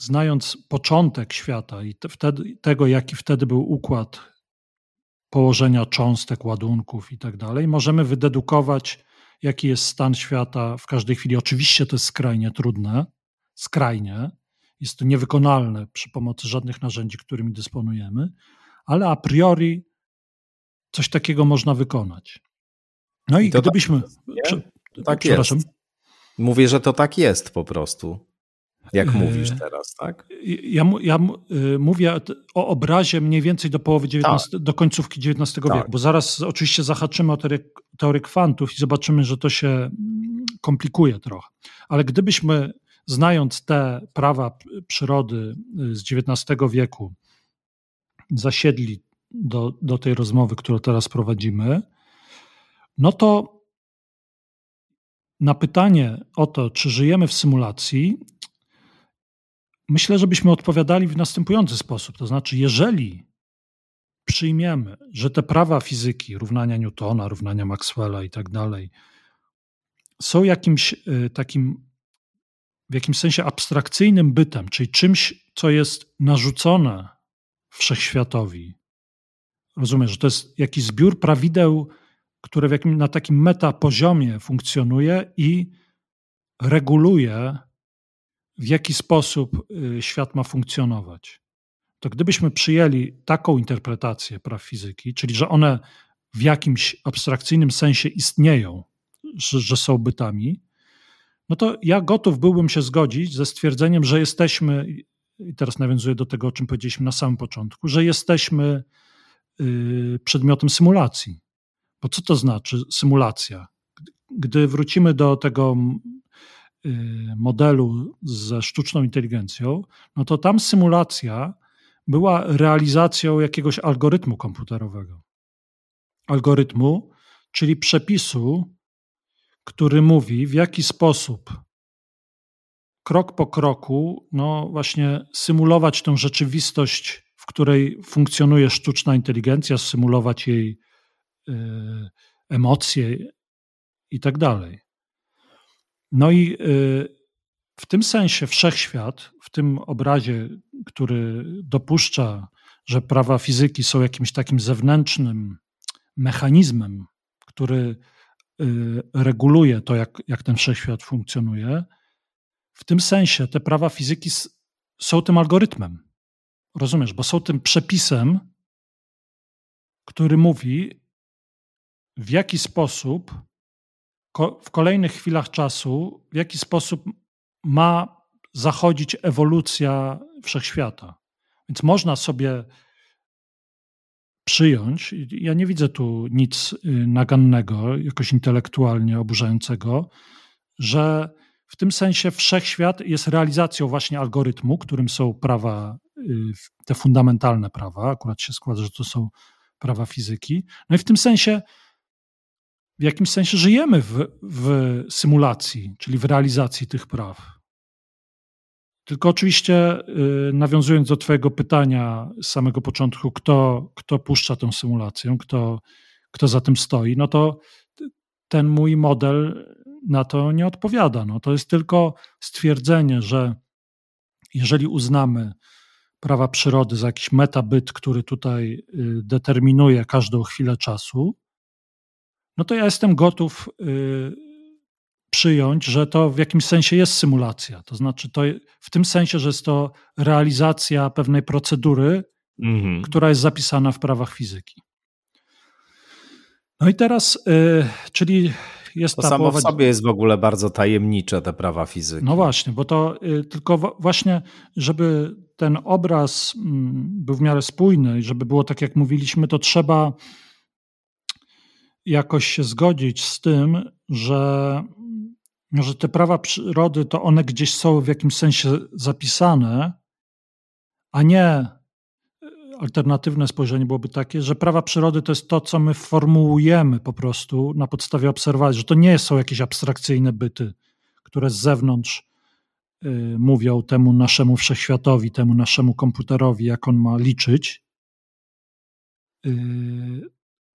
znając początek świata i te, wtedy, tego, jaki wtedy był układ położenia cząstek, ładunków i tak dalej, możemy wydedukować jaki jest stan świata w każdej chwili. Oczywiście to jest skrajnie trudne, skrajnie, jest to niewykonalne przy pomocy żadnych narzędzi, którymi dysponujemy, ale a priori coś takiego można wykonać. No i, I gdybyśmy. Tak, tak przepraszam. Jest. Mówię, że to tak jest po prostu. Jak e, mówisz teraz, tak? Ja, ja y, mówię o obrazie mniej więcej do połowy XIX, tak. do końcówki XIX tak. wieku, bo zaraz oczywiście zahaczymy o teorię, teorię kwantów i zobaczymy, że to się mm, komplikuje trochę. Ale gdybyśmy, znając te prawa przyrody y, z XIX wieku, zasiedli do, do tej rozmowy, którą teraz prowadzimy, no to na pytanie o to, czy żyjemy w symulacji, Myślę, żebyśmy odpowiadali w następujący sposób. To znaczy, jeżeli przyjmiemy, że te prawa fizyki, równania Newtona, równania Maxwella i tak dalej, są jakimś y, takim w jakimś sensie abstrakcyjnym bytem, czyli czymś, co jest narzucone wszechświatowi. Rozumiesz, że to jest jakiś zbiór prawideł, które jakim, na takim metapoziomie funkcjonuje i reguluje w jaki sposób y, świat ma funkcjonować. To gdybyśmy przyjęli taką interpretację praw fizyki, czyli że one w jakimś abstrakcyjnym sensie istnieją, że, że są bytami, no to ja gotów byłbym się zgodzić ze stwierdzeniem, że jesteśmy, i teraz nawiązuję do tego, o czym powiedzieliśmy na samym początku, że jesteśmy y, przedmiotem symulacji. Bo co to znaczy symulacja? Gdy wrócimy do tego modelu ze sztuczną inteligencją, no to tam symulacja była realizacją jakiegoś algorytmu komputerowego. Algorytmu, czyli przepisu, który mówi, w jaki sposób krok po kroku, no właśnie symulować tę rzeczywistość, w której funkcjonuje sztuczna inteligencja, symulować jej y, emocje i tak dalej. No i y, w tym sensie wszechświat, w tym obrazie, który dopuszcza, że prawa fizyki są jakimś takim zewnętrznym mechanizmem, który y, reguluje to, jak, jak ten wszechświat funkcjonuje, w tym sensie te prawa fizyki są tym algorytmem. Rozumiesz, bo są tym przepisem, który mówi, w jaki sposób w kolejnych chwilach czasu, w jaki sposób ma zachodzić ewolucja wszechświata. Więc można sobie przyjąć, ja nie widzę tu nic y, nagannego, jakoś intelektualnie oburzającego, że w tym sensie wszechświat jest realizacją właśnie algorytmu, którym są prawa, y, te fundamentalne prawa, akurat się składa, że to są prawa fizyki. No i w tym sensie, w jakimś sensie żyjemy w, w symulacji, czyli w realizacji tych praw. Tylko oczywiście, y, nawiązując do Twojego pytania z samego początku, kto, kto puszcza tę symulację, kto, kto za tym stoi, no to ten mój model na to nie odpowiada. No, to jest tylko stwierdzenie, że jeżeli uznamy prawa przyrody za jakiś metabyt, który tutaj y, determinuje każdą chwilę czasu, no to ja jestem gotów y, przyjąć, że to w jakimś sensie jest symulacja. To znaczy, to w tym sensie, że jest to realizacja pewnej procedury, mhm. która jest zapisana w prawach fizyki. No i teraz, yy, czyli jest to ta samo połowa... w sobie jest w ogóle bardzo tajemnicze, te prawa fizyki. No właśnie, bo to yy, tylko właśnie, żeby ten obraz yy, był w miarę spójny i żeby było tak, jak mówiliśmy, to trzeba jakoś się zgodzić z tym, że że te prawa przyrody to one gdzieś są w jakimś sensie zapisane, a nie e, alternatywne spojrzenie byłoby takie, że prawa przyrody to jest to, co my formułujemy po prostu na podstawie obserwacji, że to nie są jakieś abstrakcyjne byty, które z zewnątrz y, mówią temu naszemu wszechświatowi, temu naszemu komputerowi, jak on ma liczyć. Y,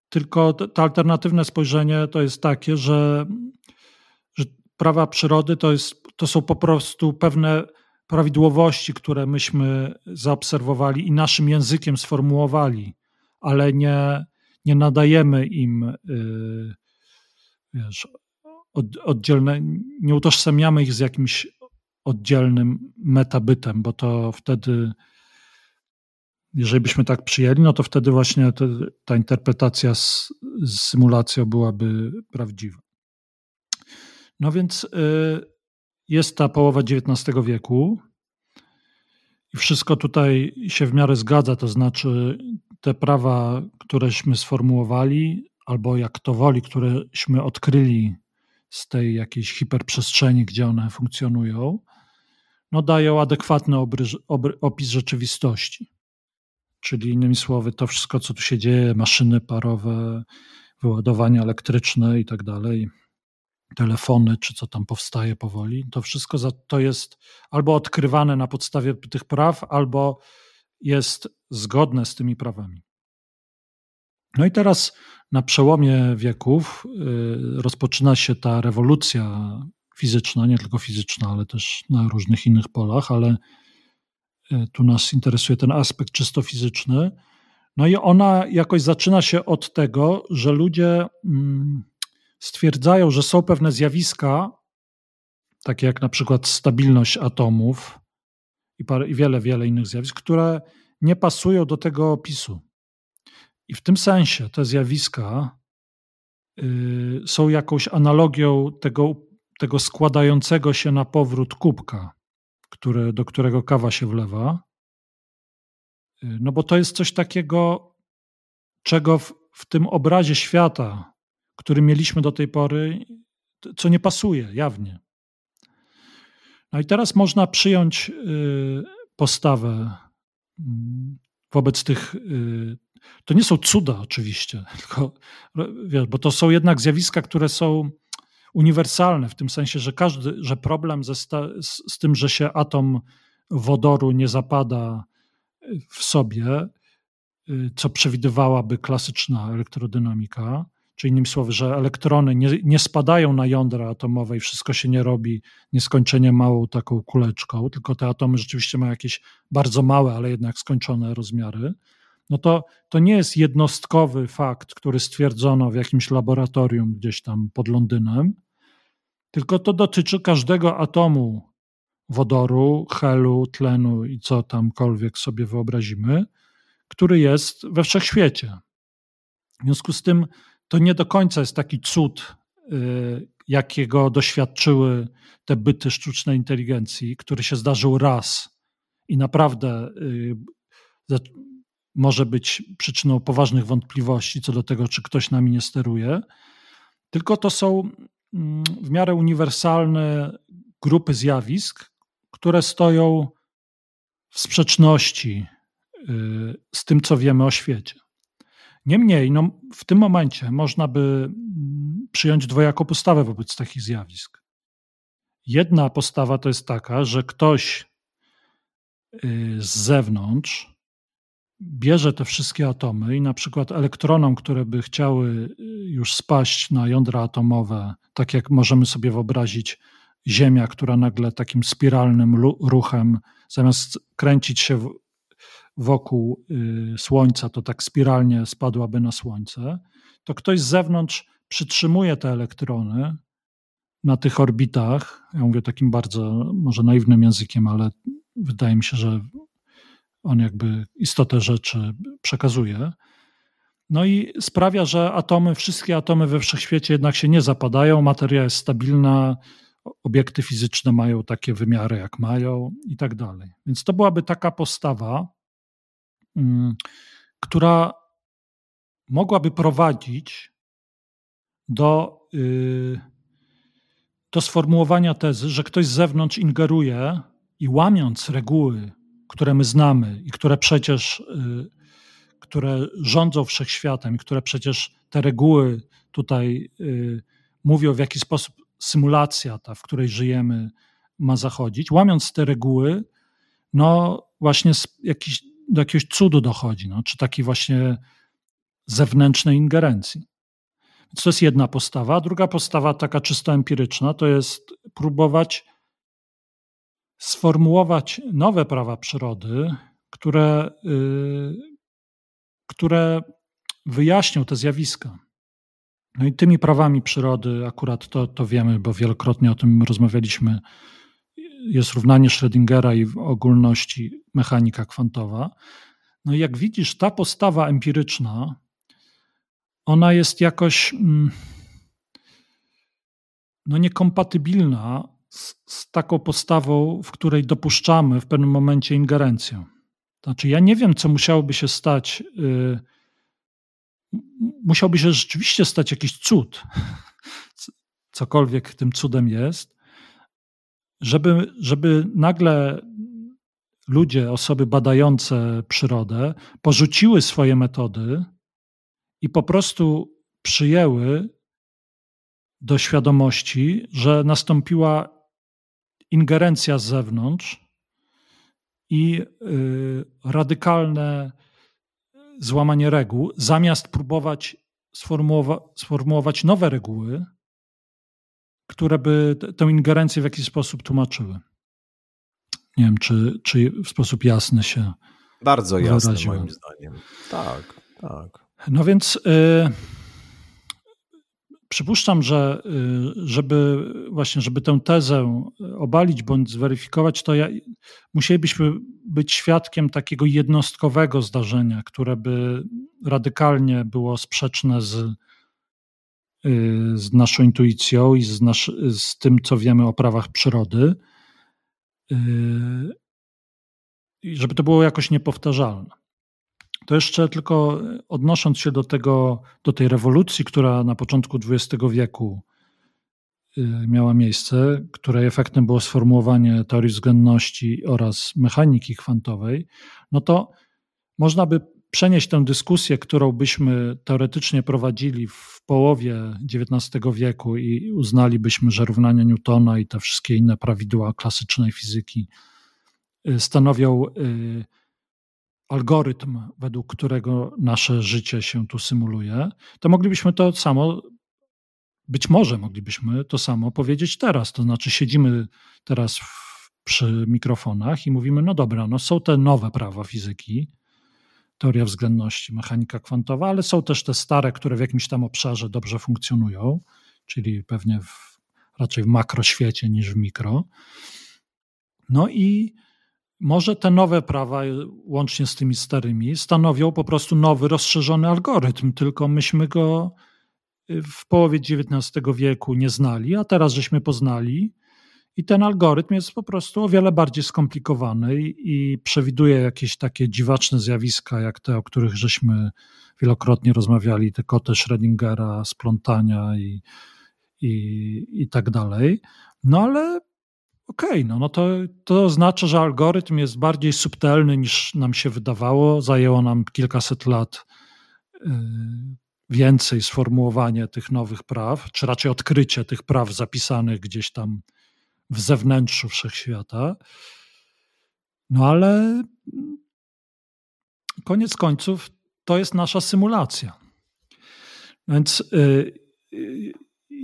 tylko to alternatywne spojrzenie to jest takie, że prawa przyrody to, jest, to są po prostu pewne prawidłowości, które myśmy zaobserwowali i naszym językiem sformułowali, ale nie, nie nadajemy im yy, wiesz, od, oddzielne, nie utożsamiamy ich z jakimś oddzielnym metabytem, bo to wtedy, jeżeli byśmy tak przyjęli, no to wtedy właśnie te, ta interpretacja z, z symulacją byłaby prawdziwa. No więc y, jest ta połowa XIX wieku i wszystko tutaj się w miarę zgadza, to znaczy te prawa, któreśmy sformułowali, albo jak to woli, któreśmy odkryli z tej jakiejś hiperprzestrzeni, gdzie one funkcjonują, no dają adekwatny obry, opis rzeczywistości. Czyli innymi słowy, to wszystko, co tu się dzieje, maszyny parowe, wyładowania elektryczne i tak dalej, telefony, czy co tam powstaje powoli, to wszystko za, to jest albo odkrywane na podstawie tych praw, albo jest zgodne z tymi prawami. No i teraz na przełomie wieków y, rozpoczyna się ta rewolucja fizyczna, nie tylko fizyczna, ale też na różnych innych polach, ale tu nas interesuje ten aspekt czysto fizyczny. No i ona jakoś zaczyna się od tego, że ludzie mm, stwierdzają, że są pewne zjawiska, takie jak na przykład stabilność atomów i, i wiele, wiele innych zjawisk, które nie pasują do tego opisu. I w tym sensie te zjawiska y, są jakąś analogią tego, tego składającego się na powrót kubka, który, do którego kawa się wlewa. Y, no bo to jest coś takiego, czego w, w tym obrazie świata, który mieliśmy do tej pory, co nie pasuje jawnie. No i teraz można przyjąć y, postawę mm, wobec tych. Y, to nie są cuda, oczywiście, (laughs) tylko, wiesz, bo to są jednak zjawiska, które są uniwersalne, w tym sensie, że każdy, że problem ze z, z tym, że się atom wodoru nie zapada w sobie, y, co przewidywałaby klasyczna elektrodynamika, czy innymi słowy, że elektrony nie, nie spadają na jądra atomowe i wszystko się nie robi nieskończenie małą taką kuleczką, tylko te atomy rzeczywiście mają jakieś bardzo małe, ale jednak skończone rozmiary, no to to nie jest jednostkowy fakt, który stwierdzono w jakimś laboratorium gdzieś tam pod Londynem, tylko to dotyczy każdego atomu wodoru, helu, tlenu i co tamkolwiek sobie wyobrazimy, który jest we wszechświecie. W związku z tym to nie do końca jest taki cud, y, jakiego doświadczyły te byty sztucznej inteligencji, który się zdarzył raz i naprawdę y, może być przyczyną poważnych wątpliwości co do tego, czy ktoś nami nie steruje, tylko to są w miarę uniwersalne grupy zjawisk, które stoją w sprzeczności y, z tym, co wiemy o świecie. Niemniej, no, w tym momencie można by mm, przyjąć dwojaką postawę wobec takich zjawisk. Jedna postawa to jest taka, że ktoś y, z zewnątrz bierze te wszystkie atomy i na przykład elektronom, które by chciały y, już spaść na jądra atomowe, tak jak możemy sobie wyobrazić Ziemia, która nagle takim spiralnym ruchem, zamiast kręcić się wokół y, Słońca, to tak spiralnie spadłaby na Słońce, to ktoś z zewnątrz przytrzymuje te elektrony na tych orbitach. Ja mówię takim bardzo, może naiwnym językiem, ale wydaje mi się, że on jakby istotę rzeczy przekazuje. No i sprawia, że atomy, wszystkie atomy we wszechświecie jednak się nie zapadają, materia jest stabilna, obiekty fizyczne mają takie wymiary, jak mają i tak dalej. Więc to byłaby taka postawa, mm, która mogłaby prowadzić do, y, do sformułowania tezy, że ktoś z zewnątrz ingeruje i łamiąc reguły, które my znamy i które przecież, y, które rządzą wszechświatem i które przecież te reguły tutaj y, mówią, w jaki sposób symulacja ta, w której żyjemy, ma zachodzić. Łamiąc te reguły, no właśnie jakiś, do jakiegoś cudu dochodzi, no, czy takiej właśnie zewnętrznej ingerencji. Więc to jest jedna postawa. Druga postawa, taka czysto empiryczna, to jest próbować sformułować nowe prawa przyrody, które, yy, które wyjaśnią te zjawiska. No i tymi prawami przyrody, akurat to, to wiemy, bo wielokrotnie o tym rozmawialiśmy, jest równanie Schrödingera i w ogólności mechanika kwantowa. No i jak widzisz, ta postawa empiryczna, ona jest jakoś mm, no niekompatybilna z, z taką postawą, w której dopuszczamy w pewnym momencie ingerencję. Znaczy, ja nie wiem, co musiałoby się stać. Yy, musiałby się rzeczywiście stać jakiś cud, (laughs) cokolwiek tym cudem jest, żeby, żeby nagle ludzie, osoby badające przyrodę, porzuciły swoje metody i po prostu przyjęły do świadomości, że nastąpiła ingerencja z zewnątrz i y, radykalne złamanie reguł, zamiast próbować sformułowa sformułować nowe reguły, które by tę ingerencję w jakiś sposób tłumaczyły. Nie wiem, czy, czy w sposób jasny się. Bardzo jasny, moim zdaniem. Tak, tak. No więc. Y Przypuszczam, że y, żeby właśnie, żeby tę tezę obalić bądź zweryfikować, to ja, musielibyśmy być świadkiem takiego jednostkowego zdarzenia, które by radykalnie było sprzeczne z, y, z naszą intuicją i z, nasz, z tym, co wiemy o prawach przyrody. Y, I żeby to było jakoś niepowtarzalne. To jeszcze tylko odnosząc się do, tego, do tej rewolucji, która na początku XX wieku y, miała miejsce, której efektem było sformułowanie teorii względności oraz mechaniki kwantowej, no to można by przenieść tę dyskusję, którą byśmy teoretycznie prowadzili w połowie XIX wieku i uznalibyśmy, że równania Newtona i te wszystkie inne prawidła klasycznej fizyki y, stanowią algorytm, według którego nasze życie się tu symuluje, to moglibyśmy to samo, być może moglibyśmy to samo powiedzieć teraz. To znaczy, siedzimy teraz w, przy mikrofonach i mówimy: No dobra, no są te nowe prawa fizyki, teoria względności, mechanika kwantowa, ale są też te stare, które w jakimś tam obszarze dobrze funkcjonują, czyli pewnie w, raczej w makroświecie niż w mikro. No i może te nowe prawa, łącznie z tymi starymi, stanowią po prostu nowy, rozszerzony algorytm, tylko myśmy go w połowie XIX wieku nie znali, a teraz żeśmy poznali. I ten algorytm jest po prostu o wiele bardziej skomplikowany i, i przewiduje jakieś takie dziwaczne zjawiska, jak te, o których żeśmy wielokrotnie rozmawiali, te koty Schrödingera, splątania i, i, i tak dalej. No ale okej, okay, no, no to, to oznacza, że algorytm jest bardziej subtelny niż nam się wydawało. Zajęło nam kilkaset lat y, więcej sformułowanie tych nowych praw, czy raczej odkrycie tych praw zapisanych gdzieś tam w zewnętrzu wszechświata. No ale koniec końców to jest nasza symulacja. Więc y, y,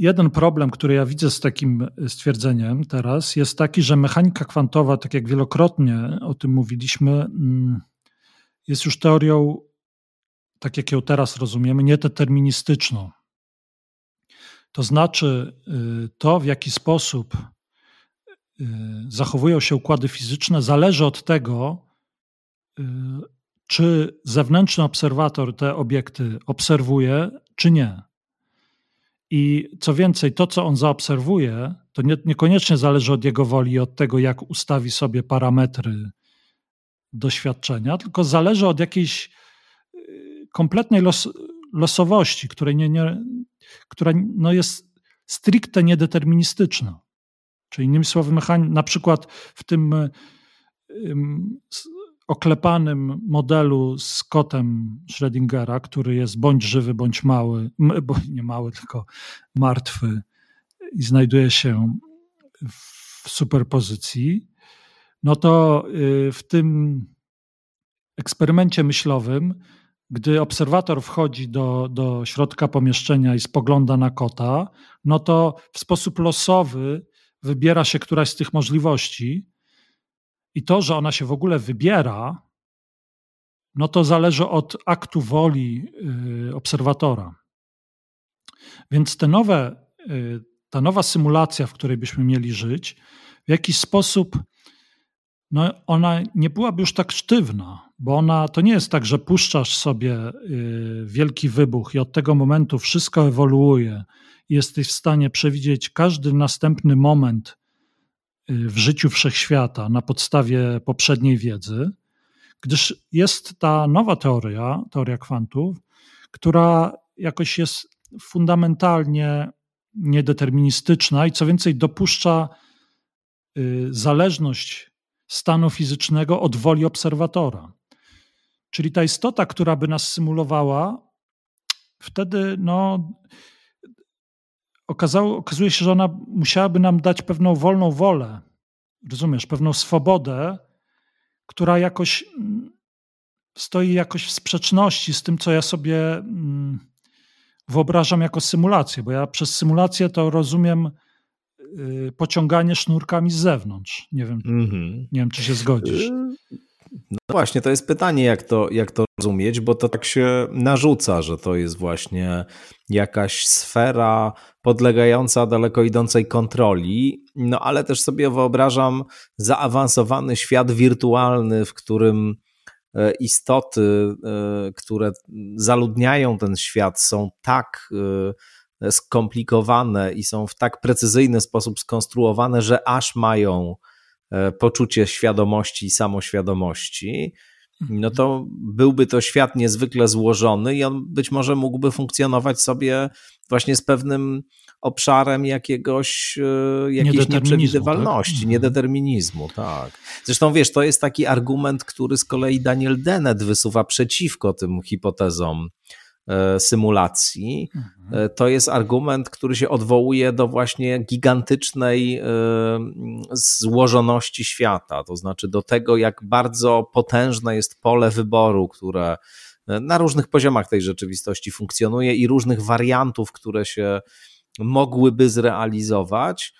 jeden problem, który ja widzę z takim stwierdzeniem teraz, jest taki, że mechanika kwantowa, tak jak wielokrotnie o tym mówiliśmy, mm, jest już teorią, tak jak ją teraz rozumiemy, niedeterministyczną. To znaczy, y, to w jaki sposób zachowują się układy fizyczne, zależy od tego, czy zewnętrzny obserwator te obiekty obserwuje, czy nie. I co więcej, to, co on zaobserwuje, to nie, niekoniecznie zależy od jego woli i od tego, jak ustawi sobie parametry doświadczenia, tylko zależy od jakiejś y, kompletnej los, losowości, której nie, nie, która no jest stricte niedeterministyczna. Czyli innymi słowy, mechanizm, na przykład w tym oklepanym modelu z kotem Schrödingera, który jest bądź żywy, bądź mały, bo nie mały, tylko martwy i znajduje się w superpozycji, no to y, w tym eksperymencie myślowym, gdy obserwator wchodzi do, do środka pomieszczenia i spogląda na kota, no to w sposób losowy wybiera się któraś z tych możliwości i to, że ona się w ogóle wybiera, no to zależy od aktu woli y, obserwatora. Więc te nowe, y, ta nowa symulacja, w której byśmy mieli żyć, w jakiś sposób no ona nie byłaby już tak sztywna, bo ona to nie jest tak, że puszczasz sobie y, wielki wybuch i od tego momentu wszystko ewoluuje jesteś w stanie przewidzieć każdy następny moment w życiu wszechświata na podstawie poprzedniej wiedzy, gdyż jest ta nowa teoria, teoria kwantów, która jakoś jest fundamentalnie niedeterministyczna i co więcej dopuszcza y, zależność stanu fizycznego od woli obserwatora. Czyli ta istota, która by nas symulowała, wtedy no, okazało, okazuje się, że ona musiałaby nam dać pewną wolną wolę, rozumiesz, pewną swobodę, która jakoś mm, stoi jakoś w sprzeczności z tym, co ja sobie mm, wyobrażam jako symulację, bo ja przez symulację to rozumiem y, pociąganie sznurkami z zewnątrz. Nie wiem, mm -hmm. nie wiem czy się zgodzisz. No właśnie, to jest pytanie, jak to, jak to rozumieć, bo to tak się narzuca, że to jest właśnie jakaś sfera podlegająca daleko idącej kontroli, no ale też sobie wyobrażam zaawansowany świat wirtualny, w którym e, istoty, e, które zaludniają ten świat, są tak e, skomplikowane i są w tak precyzyjny sposób skonstruowane, że aż mają poczucie świadomości i samoświadomości, no to byłby to świat niezwykle złożony i on być może mógłby funkcjonować sobie właśnie z pewnym obszarem jakiegoś, e, jakiejś nieprzewidywalności, tak? Mhm. niedeterminizmu, tak. Zresztą wiesz, to jest taki argument, który z kolei Daniel Dennett wysuwa przeciwko tym hipotezom E, symulacji, mhm. E, to jest argument, który się odwołuje do właśnie gigantycznej e, złożoności świata, to znaczy do tego, jak bardzo potężne jest pole wyboru, które na różnych poziomach tej rzeczywistości funkcjonuje i różnych wariantów, które się mogłyby zrealizować.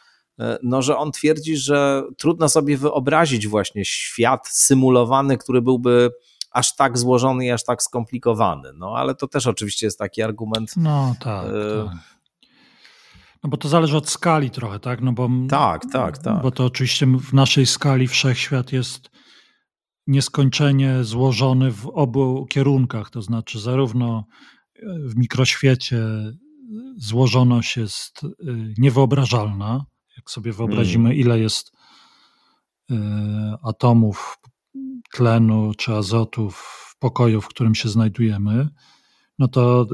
No, że on twierdzi, że trudno sobie wyobrazić właśnie świat symulowany, który byłby aż tak złożony i aż tak skomplikowany. No ale to też oczywiście jest taki argument. No tak. E... tak. No bo to zależy od skali trochę, tak? No bo, tak, tak, tak. Bo to oczywiście w naszej skali wszechświat jest nieskończenie złożony w obu kierunkach, to znaczy zarówno w mikroświecie złożoność jest niewyobrażalna, jak sobie wyobrazimy, mm. ile jest atomów tlenu czy azotu w pokoju, w którym się znajdujemy, no to,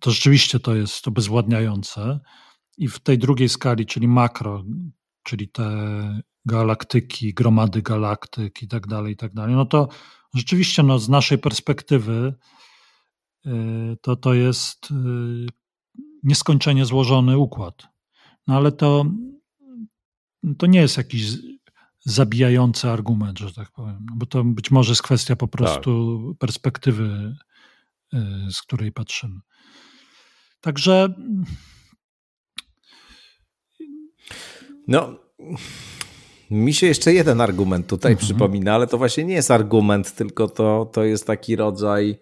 to rzeczywiście to jest obezwładniające. I w tej drugiej skali, czyli makro, czyli te galaktyki, gromady galaktyk i tak dalej, i tak dalej, no to rzeczywiście no, z naszej perspektywy y, to, to jest y, nieskończenie złożony układ. No ale to, to nie jest jakiś zabijający argument, że tak powiem, no bo to być może jest kwestia po prostu tak. perspektywy, y, z której patrzymy. Także no, mi się jeszcze jeden argument tutaj mhm. przypomina, ale to właśnie nie jest argument, tylko to, to jest taki rodzaj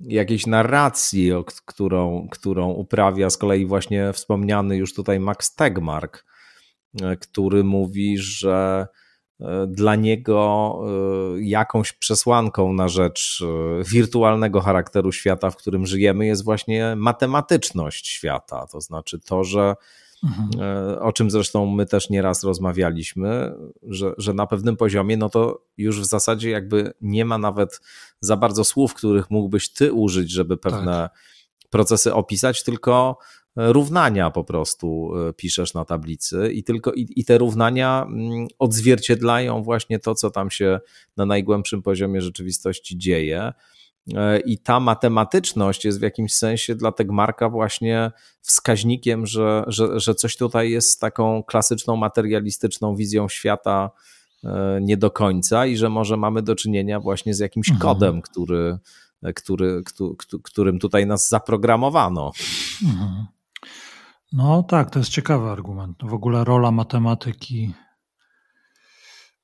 jakiejś narracji, którą, którą uprawia z kolei właśnie wspomniany już tutaj Max Tegmark, e, który mówi, że dla niego e, jakąś przesłanką na rzecz wirtualnego charakteru świata, w którym żyjemy, jest właśnie matematyczność świata. To znaczy to, że Mhm. E, o czym zresztą my też nieraz rozmawialiśmy, że, że na pewnym poziomie, no to już w zasadzie jakby nie ma nawet za bardzo słów, których mógłbyś ty użyć, żeby pewne tak. procesy opisać, tylko równania po prostu e, piszesz na tablicy i tylko i, i, te równania mm, odzwierciedlają właśnie to, co tam się na najgłębszym poziomie rzeczywistości dzieje. E, I ta matematyczność jest w jakimś sensie dla Tegmarka właśnie wskaźnikiem, że, że, że coś tutaj jest taką klasyczną, materialistyczną wizją świata e, nie do końca i że może mamy do czynienia właśnie z jakimś mhm. kodem, który, który, który, którym tutaj nas zaprogramowano. Mhm. No tak, to jest ciekawy argument. W ogóle rola matematyki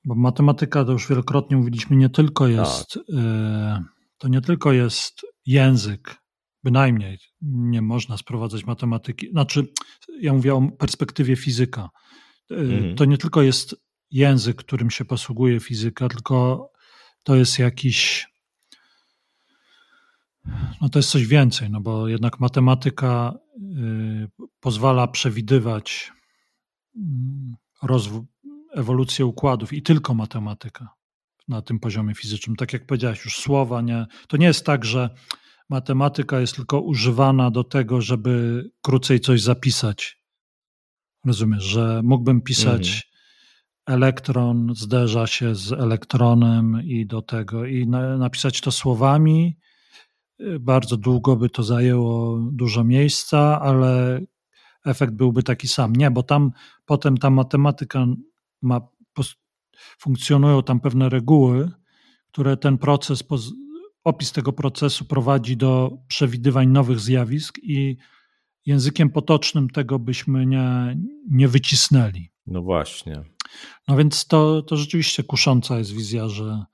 bo matematyka, to już wielokrotnie mówiliśmy, nie tylko jest tak. y to nie tylko jest język, bynajmniej nie można sprowadzać matematyki. Znaczy, ja mówię o perspektywie fizyka. Mhm. To nie tylko jest język, którym się posługuje fizyka, tylko to jest jakiś. No to jest coś więcej, no bo jednak matematyka y, pozwala przewidywać mm, rozwój, ewolucję układów i tylko matematyka na tym poziomie fizycznym. Tak jak powiedziałeś, już słowa nie. To nie jest tak, że matematyka jest tylko używana do tego, żeby krócej coś zapisać. Rozumiesz, że mógłbym pisać mhm. elektron zderza się z elektronem i do tego i na, napisać to słowami. Bardzo długo by to zajęło dużo miejsca, ale efekt byłby taki sam. Nie, bo tam potem ta matematyka ma funkcjonują tam pewne reguły, które ten proces, opis tego procesu prowadzi do przewidywań nowych zjawisk i językiem potocznym tego byśmy nie, nie wycisnęli. No właśnie. No więc to, to rzeczywiście kusząca jest wizja, że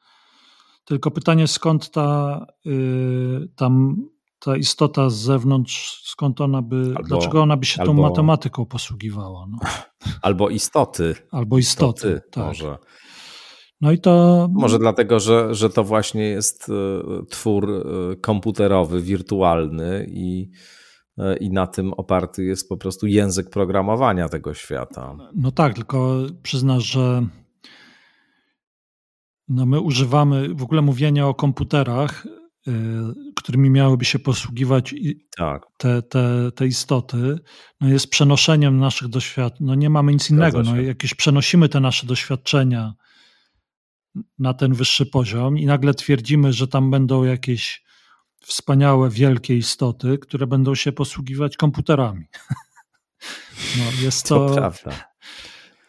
tylko pytanie skąd ta, yy, tam ta istota z zewnątrz, skąd ona by, albo, dlaczego ona by się albo, tą matematyką posługiwała? No. (laughs) Albo istoty. Albo istoty, istoty tak. Może. No i to. Może dlatego, że, że to właśnie jest e, twór e, komputerowy, wirtualny i, i na tym oparty jest po prostu język programowania tego świata. No tak, tylko przyznasz, że no my używamy w ogóle mówienia o komputerach, którymi miałyby się posługiwać tak. te, te, te istoty, no jest przenoszeniem naszych doświadczeń. No nie mamy nic innego. No, jakieś przenosimy te nasze doświadczenia na ten wyższy poziom i nagle twierdzimy, że tam będą jakieś wspaniałe, wielkie istoty, które będą się posługiwać komputerami. (laughs) No, jest to. to prawda.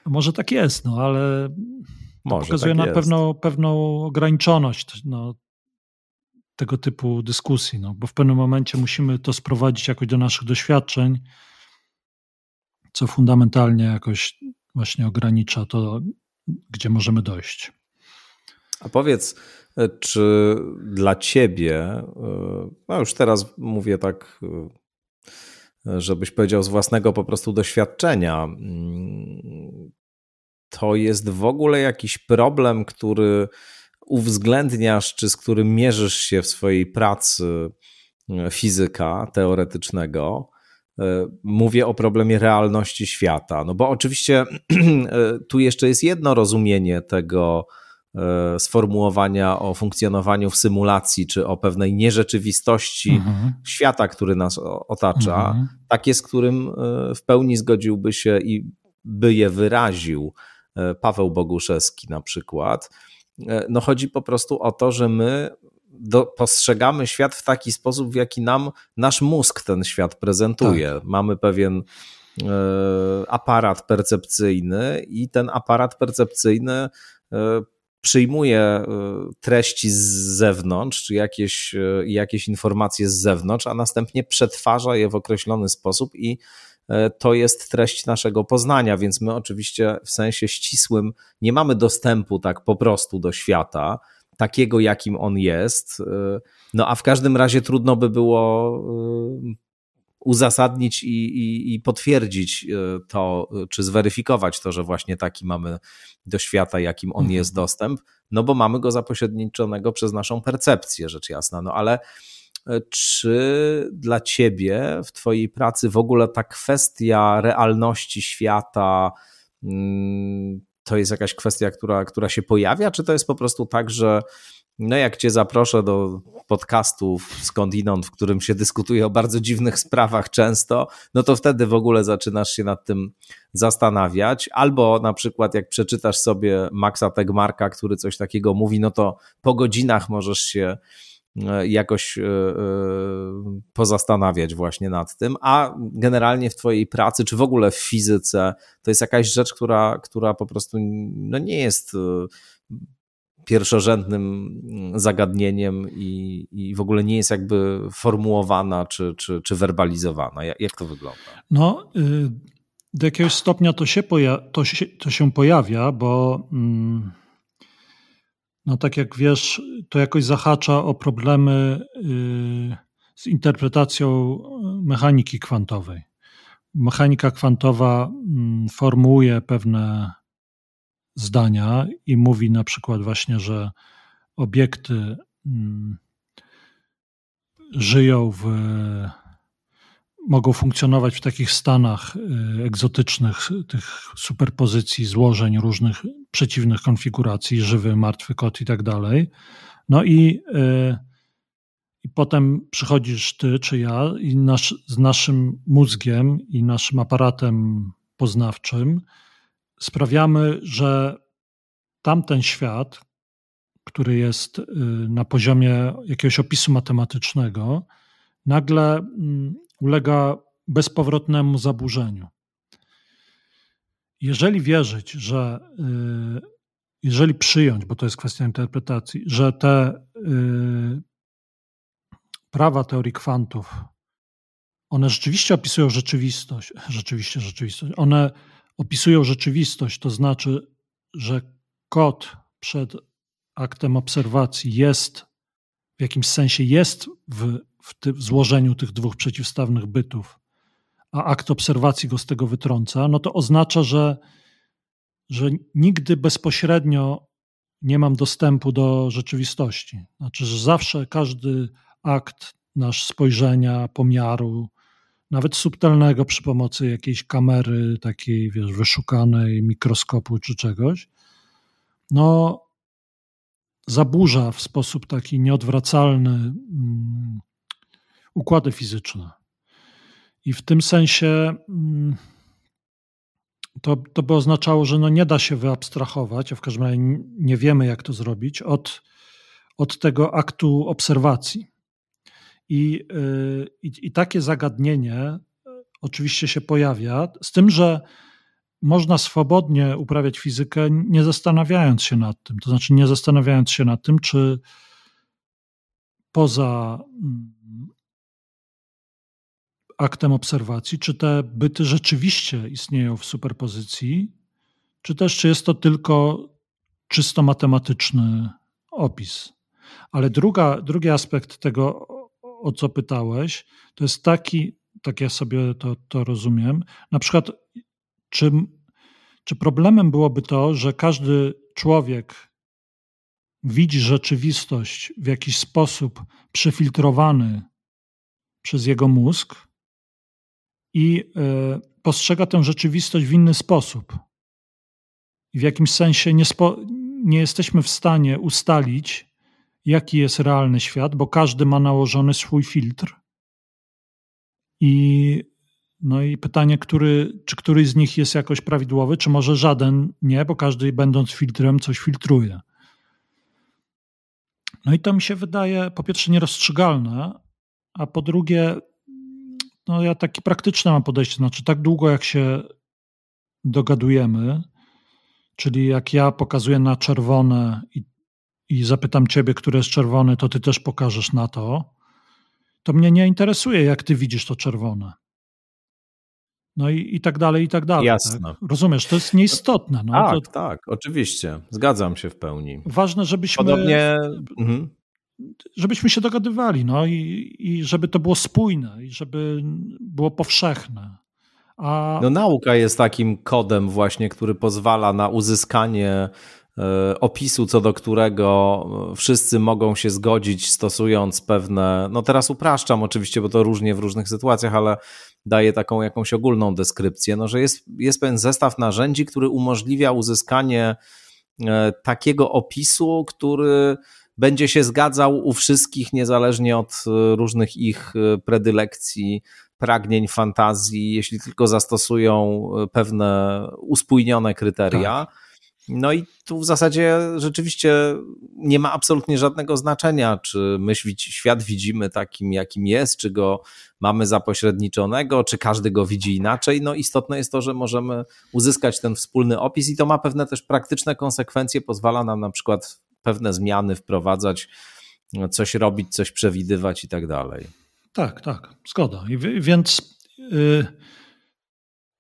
Może tak jest, no ale może pokazuje tak na pewną, pewną ograniczoność no, tego typu dyskusji, no, bo w pewnym momencie musimy to sprowadzić jakoś do naszych doświadczeń, co fundamentalnie jakoś właśnie ogranicza to, gdzie możemy dojść. A powiedz, e, czy dla ciebie, e, no już teraz mówię tak, e, żebyś powiedział z własnego po prostu doświadczenia, mm, to jest w ogóle jakiś problem, który uwzględniasz, czy z którym mierzysz się w swojej pracy e, fizyka teoretycznego, e, mówię o problemie realności świata. No bo oczywiście (clears throat) tu jeszcze jest jedno rozumienie tego sformułowania o funkcjonowaniu w symulacji, czy o pewnej nierzeczywistości mhm. świata, który nas otacza, mhm. takie, z którym w pełni zgodziłby się i by je wyraził Paweł Boguszewski na przykład E, no chodzi po prostu o to, że my do, postrzegamy świat w taki sposób, w jaki nam nasz mózg ten świat prezentuje. Tak. Mamy pewien e, aparat percepcyjny i ten aparat percepcyjny e, przyjmuje e, treści z zewnątrz, czy jakieś, e, jakieś informacje z zewnątrz, a następnie przetwarza je w określony sposób i E, to jest treść naszego poznania, więc my oczywiście w sensie ścisłym nie mamy dostępu tak po prostu do świata, takiego jakim on jest. E, no a w każdym razie trudno by było e, uzasadnić i, i, i, potwierdzić to, czy zweryfikować to, że właśnie taki mamy do świata, jakim on mhm. jest dostęp, no bo mamy go zapośredniczonego przez naszą percepcję, rzecz jasna. No ale E, czy dla ciebie w twojej pracy w ogóle ta kwestia realności świata mm, to jest jakaś kwestia, która, która się pojawia, czy to jest po prostu tak, że no jak cię zaproszę do podcastów skądinąd, w którym się dyskutuje o bardzo dziwnych sprawach często, no to wtedy w ogóle zaczynasz się nad tym zastanawiać, albo na przykład jak przeczytasz sobie Maxa Tegmarka, który coś takiego mówi, no to po godzinach możesz się E, jakoś e, e, pozastanawiać właśnie nad tym, a generalnie w Twojej pracy, czy w ogóle w fizyce, to jest jakaś rzecz, która, która po prostu no nie jest pierwszorzędnym zagadnieniem i, i w ogóle nie jest jakby formułowana czy, czy, czy werbalizowana. Jak, jak to wygląda? No, y, do jakiegoś stopnia to się, poja- to się, to się pojawia, bo. Mm no tak jak wiesz, to jakoś zahacza o problemy y, z interpretacją mechaniki kwantowej. Mechanika kwantowa mm, formułuje pewne zdania i mówi na przykład właśnie, że obiekty mm, żyją w mogą funkcjonować w takich stanach y, egzotycznych, tych superpozycji, złożeń różnych przeciwnych konfiguracji, żywy, martwy kot i tak dalej. No i, y, i potem przychodzisz ty czy ja i nasz, z naszym mózgiem i naszym aparatem poznawczym sprawiamy, że tamten świat, który jest y, na poziomie jakiegoś opisu matematycznego, nagle mm, ulega bezpowrotnemu zaburzeniu. Jeżeli wierzyć, że y, jeżeli przyjąć, bo to jest kwestia interpretacji, że te y, prawa teorii kwantów, one rzeczywiście opisują rzeczywistość, (laughs) rzeczywiście rzeczywistość, one opisują rzeczywistość, to znaczy, że kod przed aktem obserwacji jest w jakimś sensie jest w w, ty, w złożeniu tych dwóch przeciwstawnych bytów, a akt obserwacji go z tego wytrąca, no to oznacza, że, że nigdy bezpośrednio nie mam dostępu do rzeczywistości. Znaczy, że zawsze każdy akt nasz spojrzenia, pomiaru, nawet subtelnego przy pomocy jakiejś kamery takiej, wiesz, wyszukanej, mikroskopu czy czegoś, no zaburza w sposób taki nieodwracalny mm, układy fizyczne. I w tym sensie mm, to, to by oznaczało, że no nie da się wyabstrahować, a w każdym razie nie wiemy, jak to zrobić, od, od tego aktu obserwacji. I, y, i, I takie zagadnienie oczywiście się pojawia, z tym, że można swobodnie uprawiać fizykę, nie zastanawiając się nad tym. To znaczy, nie zastanawiając się nad tym, czy poza mm, aktem obserwacji, czy te byty rzeczywiście istnieją w superpozycji, czy też czy jest to tylko czysto matematyczny opis. Ale druga, drugi aspekt tego, o co pytałeś, to jest taki, tak ja sobie to, to rozumiem, na przykład czy, czy problemem byłoby to, że każdy człowiek widzi rzeczywistość w jakiś sposób przefiltrowany przez jego mózg i e, postrzega tę rzeczywistość w inny sposób. W jakimś sensie nie, spo, nie jesteśmy w stanie ustalić, jaki jest realny świat, bo każdy ma nałożony swój filtr. I, no i pytanie, który, czy któryś z nich jest jakoś prawidłowy, czy może żaden nie, bo każdy będąc filtrem coś filtruje. No i to mi się wydaje po pierwsze nierozstrzygalne, a po drugie, no ja takie praktyczne mam podejście, znaczy tak długo jak się dogadujemy, czyli jak ja pokazuję na czerwone i, i zapytam ciebie, które jest czerwone, to ty też pokażesz na to, to mnie nie interesuje, jak ty widzisz to czerwone. No i, i tak dalej, i tak dalej. Jasne. Tak? Rozumiesz, to jest nieistotne. No, tak, to... tak, oczywiście. Zgadzam się w pełni. Ważne, żebyśmy. Podobnie. Mhm żebyśmy się dogadywali, no i, i żeby to było spójne, i żeby było powszechne. A... No, nauka jest takim kodem właśnie, który pozwala na uzyskanie e, opisu, co do którego wszyscy mogą się zgodzić, stosując pewne. No teraz upraszczam oczywiście, bo to różnie w różnych sytuacjach, ale daje taką jakąś ogólną deskrypcję, no, że jest, jest pewien zestaw narzędzi, który umożliwia uzyskanie e, takiego opisu, który będzie się zgadzał u wszystkich, niezależnie od e, różnych ich e, predylekcji, pragnień, fantazji, jeśli tylko zastosują e, pewne uspójnione kryteria. Tak. No i tu w zasadzie rzeczywiście nie ma absolutnie żadnego znaczenia, czy my świat widzimy takim, jakim jest, czy go mamy zapośredniczonego, czy każdy go widzi inaczej. No istotne jest to, że możemy uzyskać ten wspólny opis i to ma pewne też praktyczne konsekwencje, pozwala nam na przykład pewne zmiany wprowadzać, coś robić, coś przewidywać i tak dalej. Tak, tak, zgoda. I więc yy,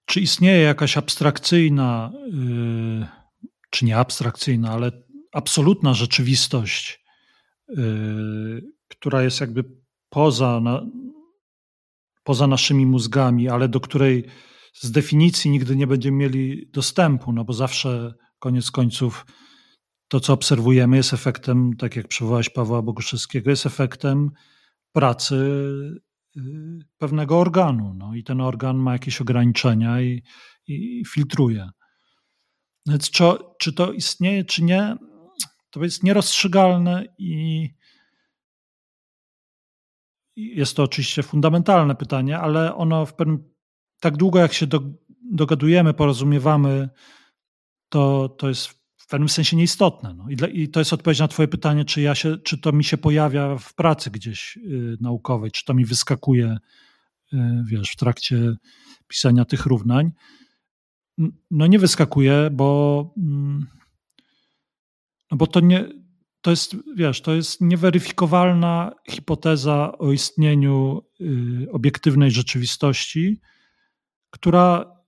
czy istnieje jakaś abstrakcyjna, yy, czy nie abstrakcyjna, ale absolutna rzeczywistość, yy, która jest jakby poza, na, poza naszymi mózgami, ale do której z definicji nigdy nie będziemy mieli dostępu, no bo zawsze koniec końców to, co obserwujemy, jest efektem, tak jak przywołałeś Pawła Boguszewskiego, jest efektem pracy y, pewnego organu. No, I ten organ ma jakieś ograniczenia i, i filtruje. Więc czy, czy to istnieje, czy nie, to jest nierozstrzygalne i jest to oczywiście fundamentalne pytanie, ale ono w pewnym, tak długo jak się do, dogadujemy, porozumiewamy, to, to jest pewnym sensie nieistotne. No. I, dla, I, to jest odpowiedź na Twoje pytanie, czy, ja się, czy to mi się pojawia w pracy gdzieś y, naukowej, czy to mi wyskakuje y, wiesz, w trakcie pisania tych równań. No nie wyskakuje, bo, mm, no bo to nie, to jest, wiesz, to jest nieweryfikowalna hipoteza o istnieniu y, obiektywnej rzeczywistości, która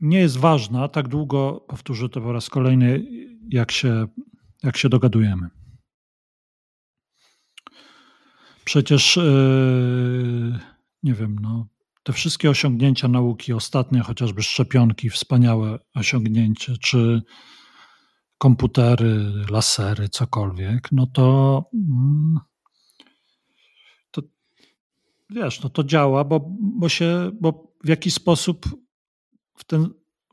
nie jest ważna tak długo, powtórzę to po raz kolejny, jak się, jak się dogadujemy. Przecież yy, nie wiem, no, te wszystkie osiągnięcia nauki, ostatnie chociażby szczepionki, wspaniałe osiągnięcie, czy komputery, lasery, cokolwiek, no to, mm, to wiesz, no to działa, bo, bo się, bo w jakiś sposób w ten,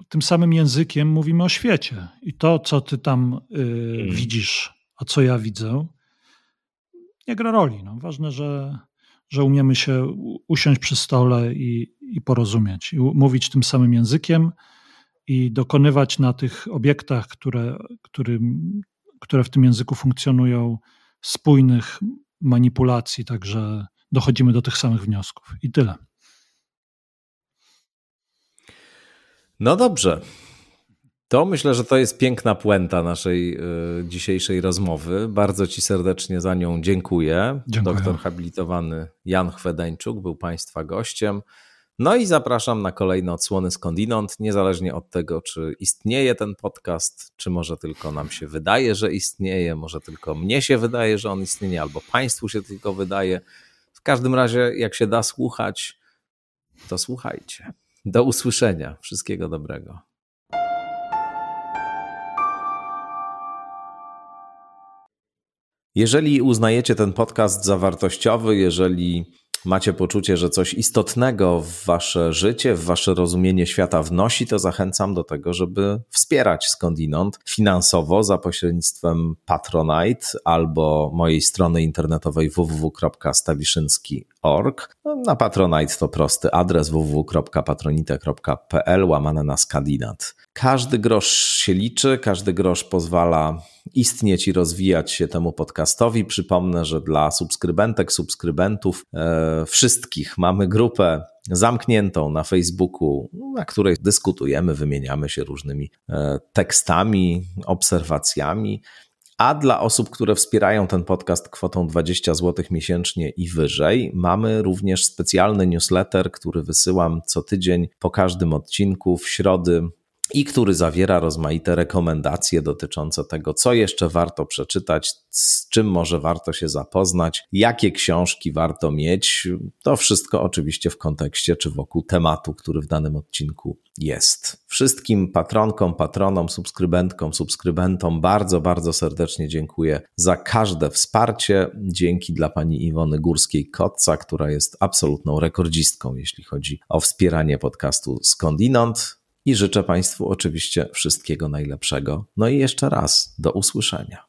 tym samym językiem mówimy o świecie. I to, co ty tam y, mm. widzisz, a co ja widzę, nie gra roli. No. Ważne, że, że umiemy się usiąść przy stole i, i porozumieć, i mówić tym samym językiem i dokonywać na tych obiektach, które, którym, które w tym języku funkcjonują, spójnych manipulacji, także dochodzimy do tych samych wniosków. I tyle. No dobrze. To myślę, że to jest piękna puenta naszej y, dzisiejszej rozmowy. Bardzo Ci serdecznie za nią dziękuję. dziękuję. Doktor habilitowany Jan Chwedańczuk był Państwa gościem. No i zapraszam na kolejne odsłony skądinąd, niezależnie od tego, czy istnieje ten podcast, czy może tylko nam się wydaje, że istnieje, może tylko mnie się wydaje, że on istnieje, albo Państwu się tylko wydaje. W każdym razie, jak się da słuchać, to słuchajcie. Do usłyszenia. Wszystkiego dobrego. Jeżeli uznajecie ten podcast za wartościowy, jeżeli macie poczucie, że coś istotnego w wasze życie, w wasze rozumienie świata wnosi, to zachęcam do tego, żeby wspierać skądinąd finansowo za pośrednictwem Patronite albo mojej strony internetowej www.stawiszynski.org. No, na Patronite to prosty adres www.patronite.pl łamane na skandinat. Każdy grosz się liczy, każdy grosz pozwala istnieć i rozwijać się temu podcastowi. Przypomnę, że dla subskrybentek, subskrybentów, e, wszystkich mamy grupę zamkniętą na Facebooku, na której dyskutujemy, wymieniamy się różnymi e, tekstami, obserwacjami. A dla osób, które wspierają ten podcast kwotą 20 zł miesięcznie i wyżej, mamy również specjalny newsletter, który wysyłam co tydzień po każdym odcinku w środy i który zawiera rozmaite rekomendacje dotyczące tego, co jeszcze warto przeczytać, z czym może warto się zapoznać, jakie książki warto mieć. To wszystko oczywiście w kontekście czy wokół tematu, który w danym odcinku jest. Wszystkim patronkom, patronom, subskrybentkom, subskrybentom bardzo, bardzo serdecznie dziękuję za każde wsparcie. Dzięki dla pani Iwony Górskiej-Kotca, która jest absolutną rekordzistką, jeśli chodzi o wspieranie podcastu Skądinąd i życzę Państwu oczywiście wszystkiego najlepszego. No i jeszcze raz do usłyszenia.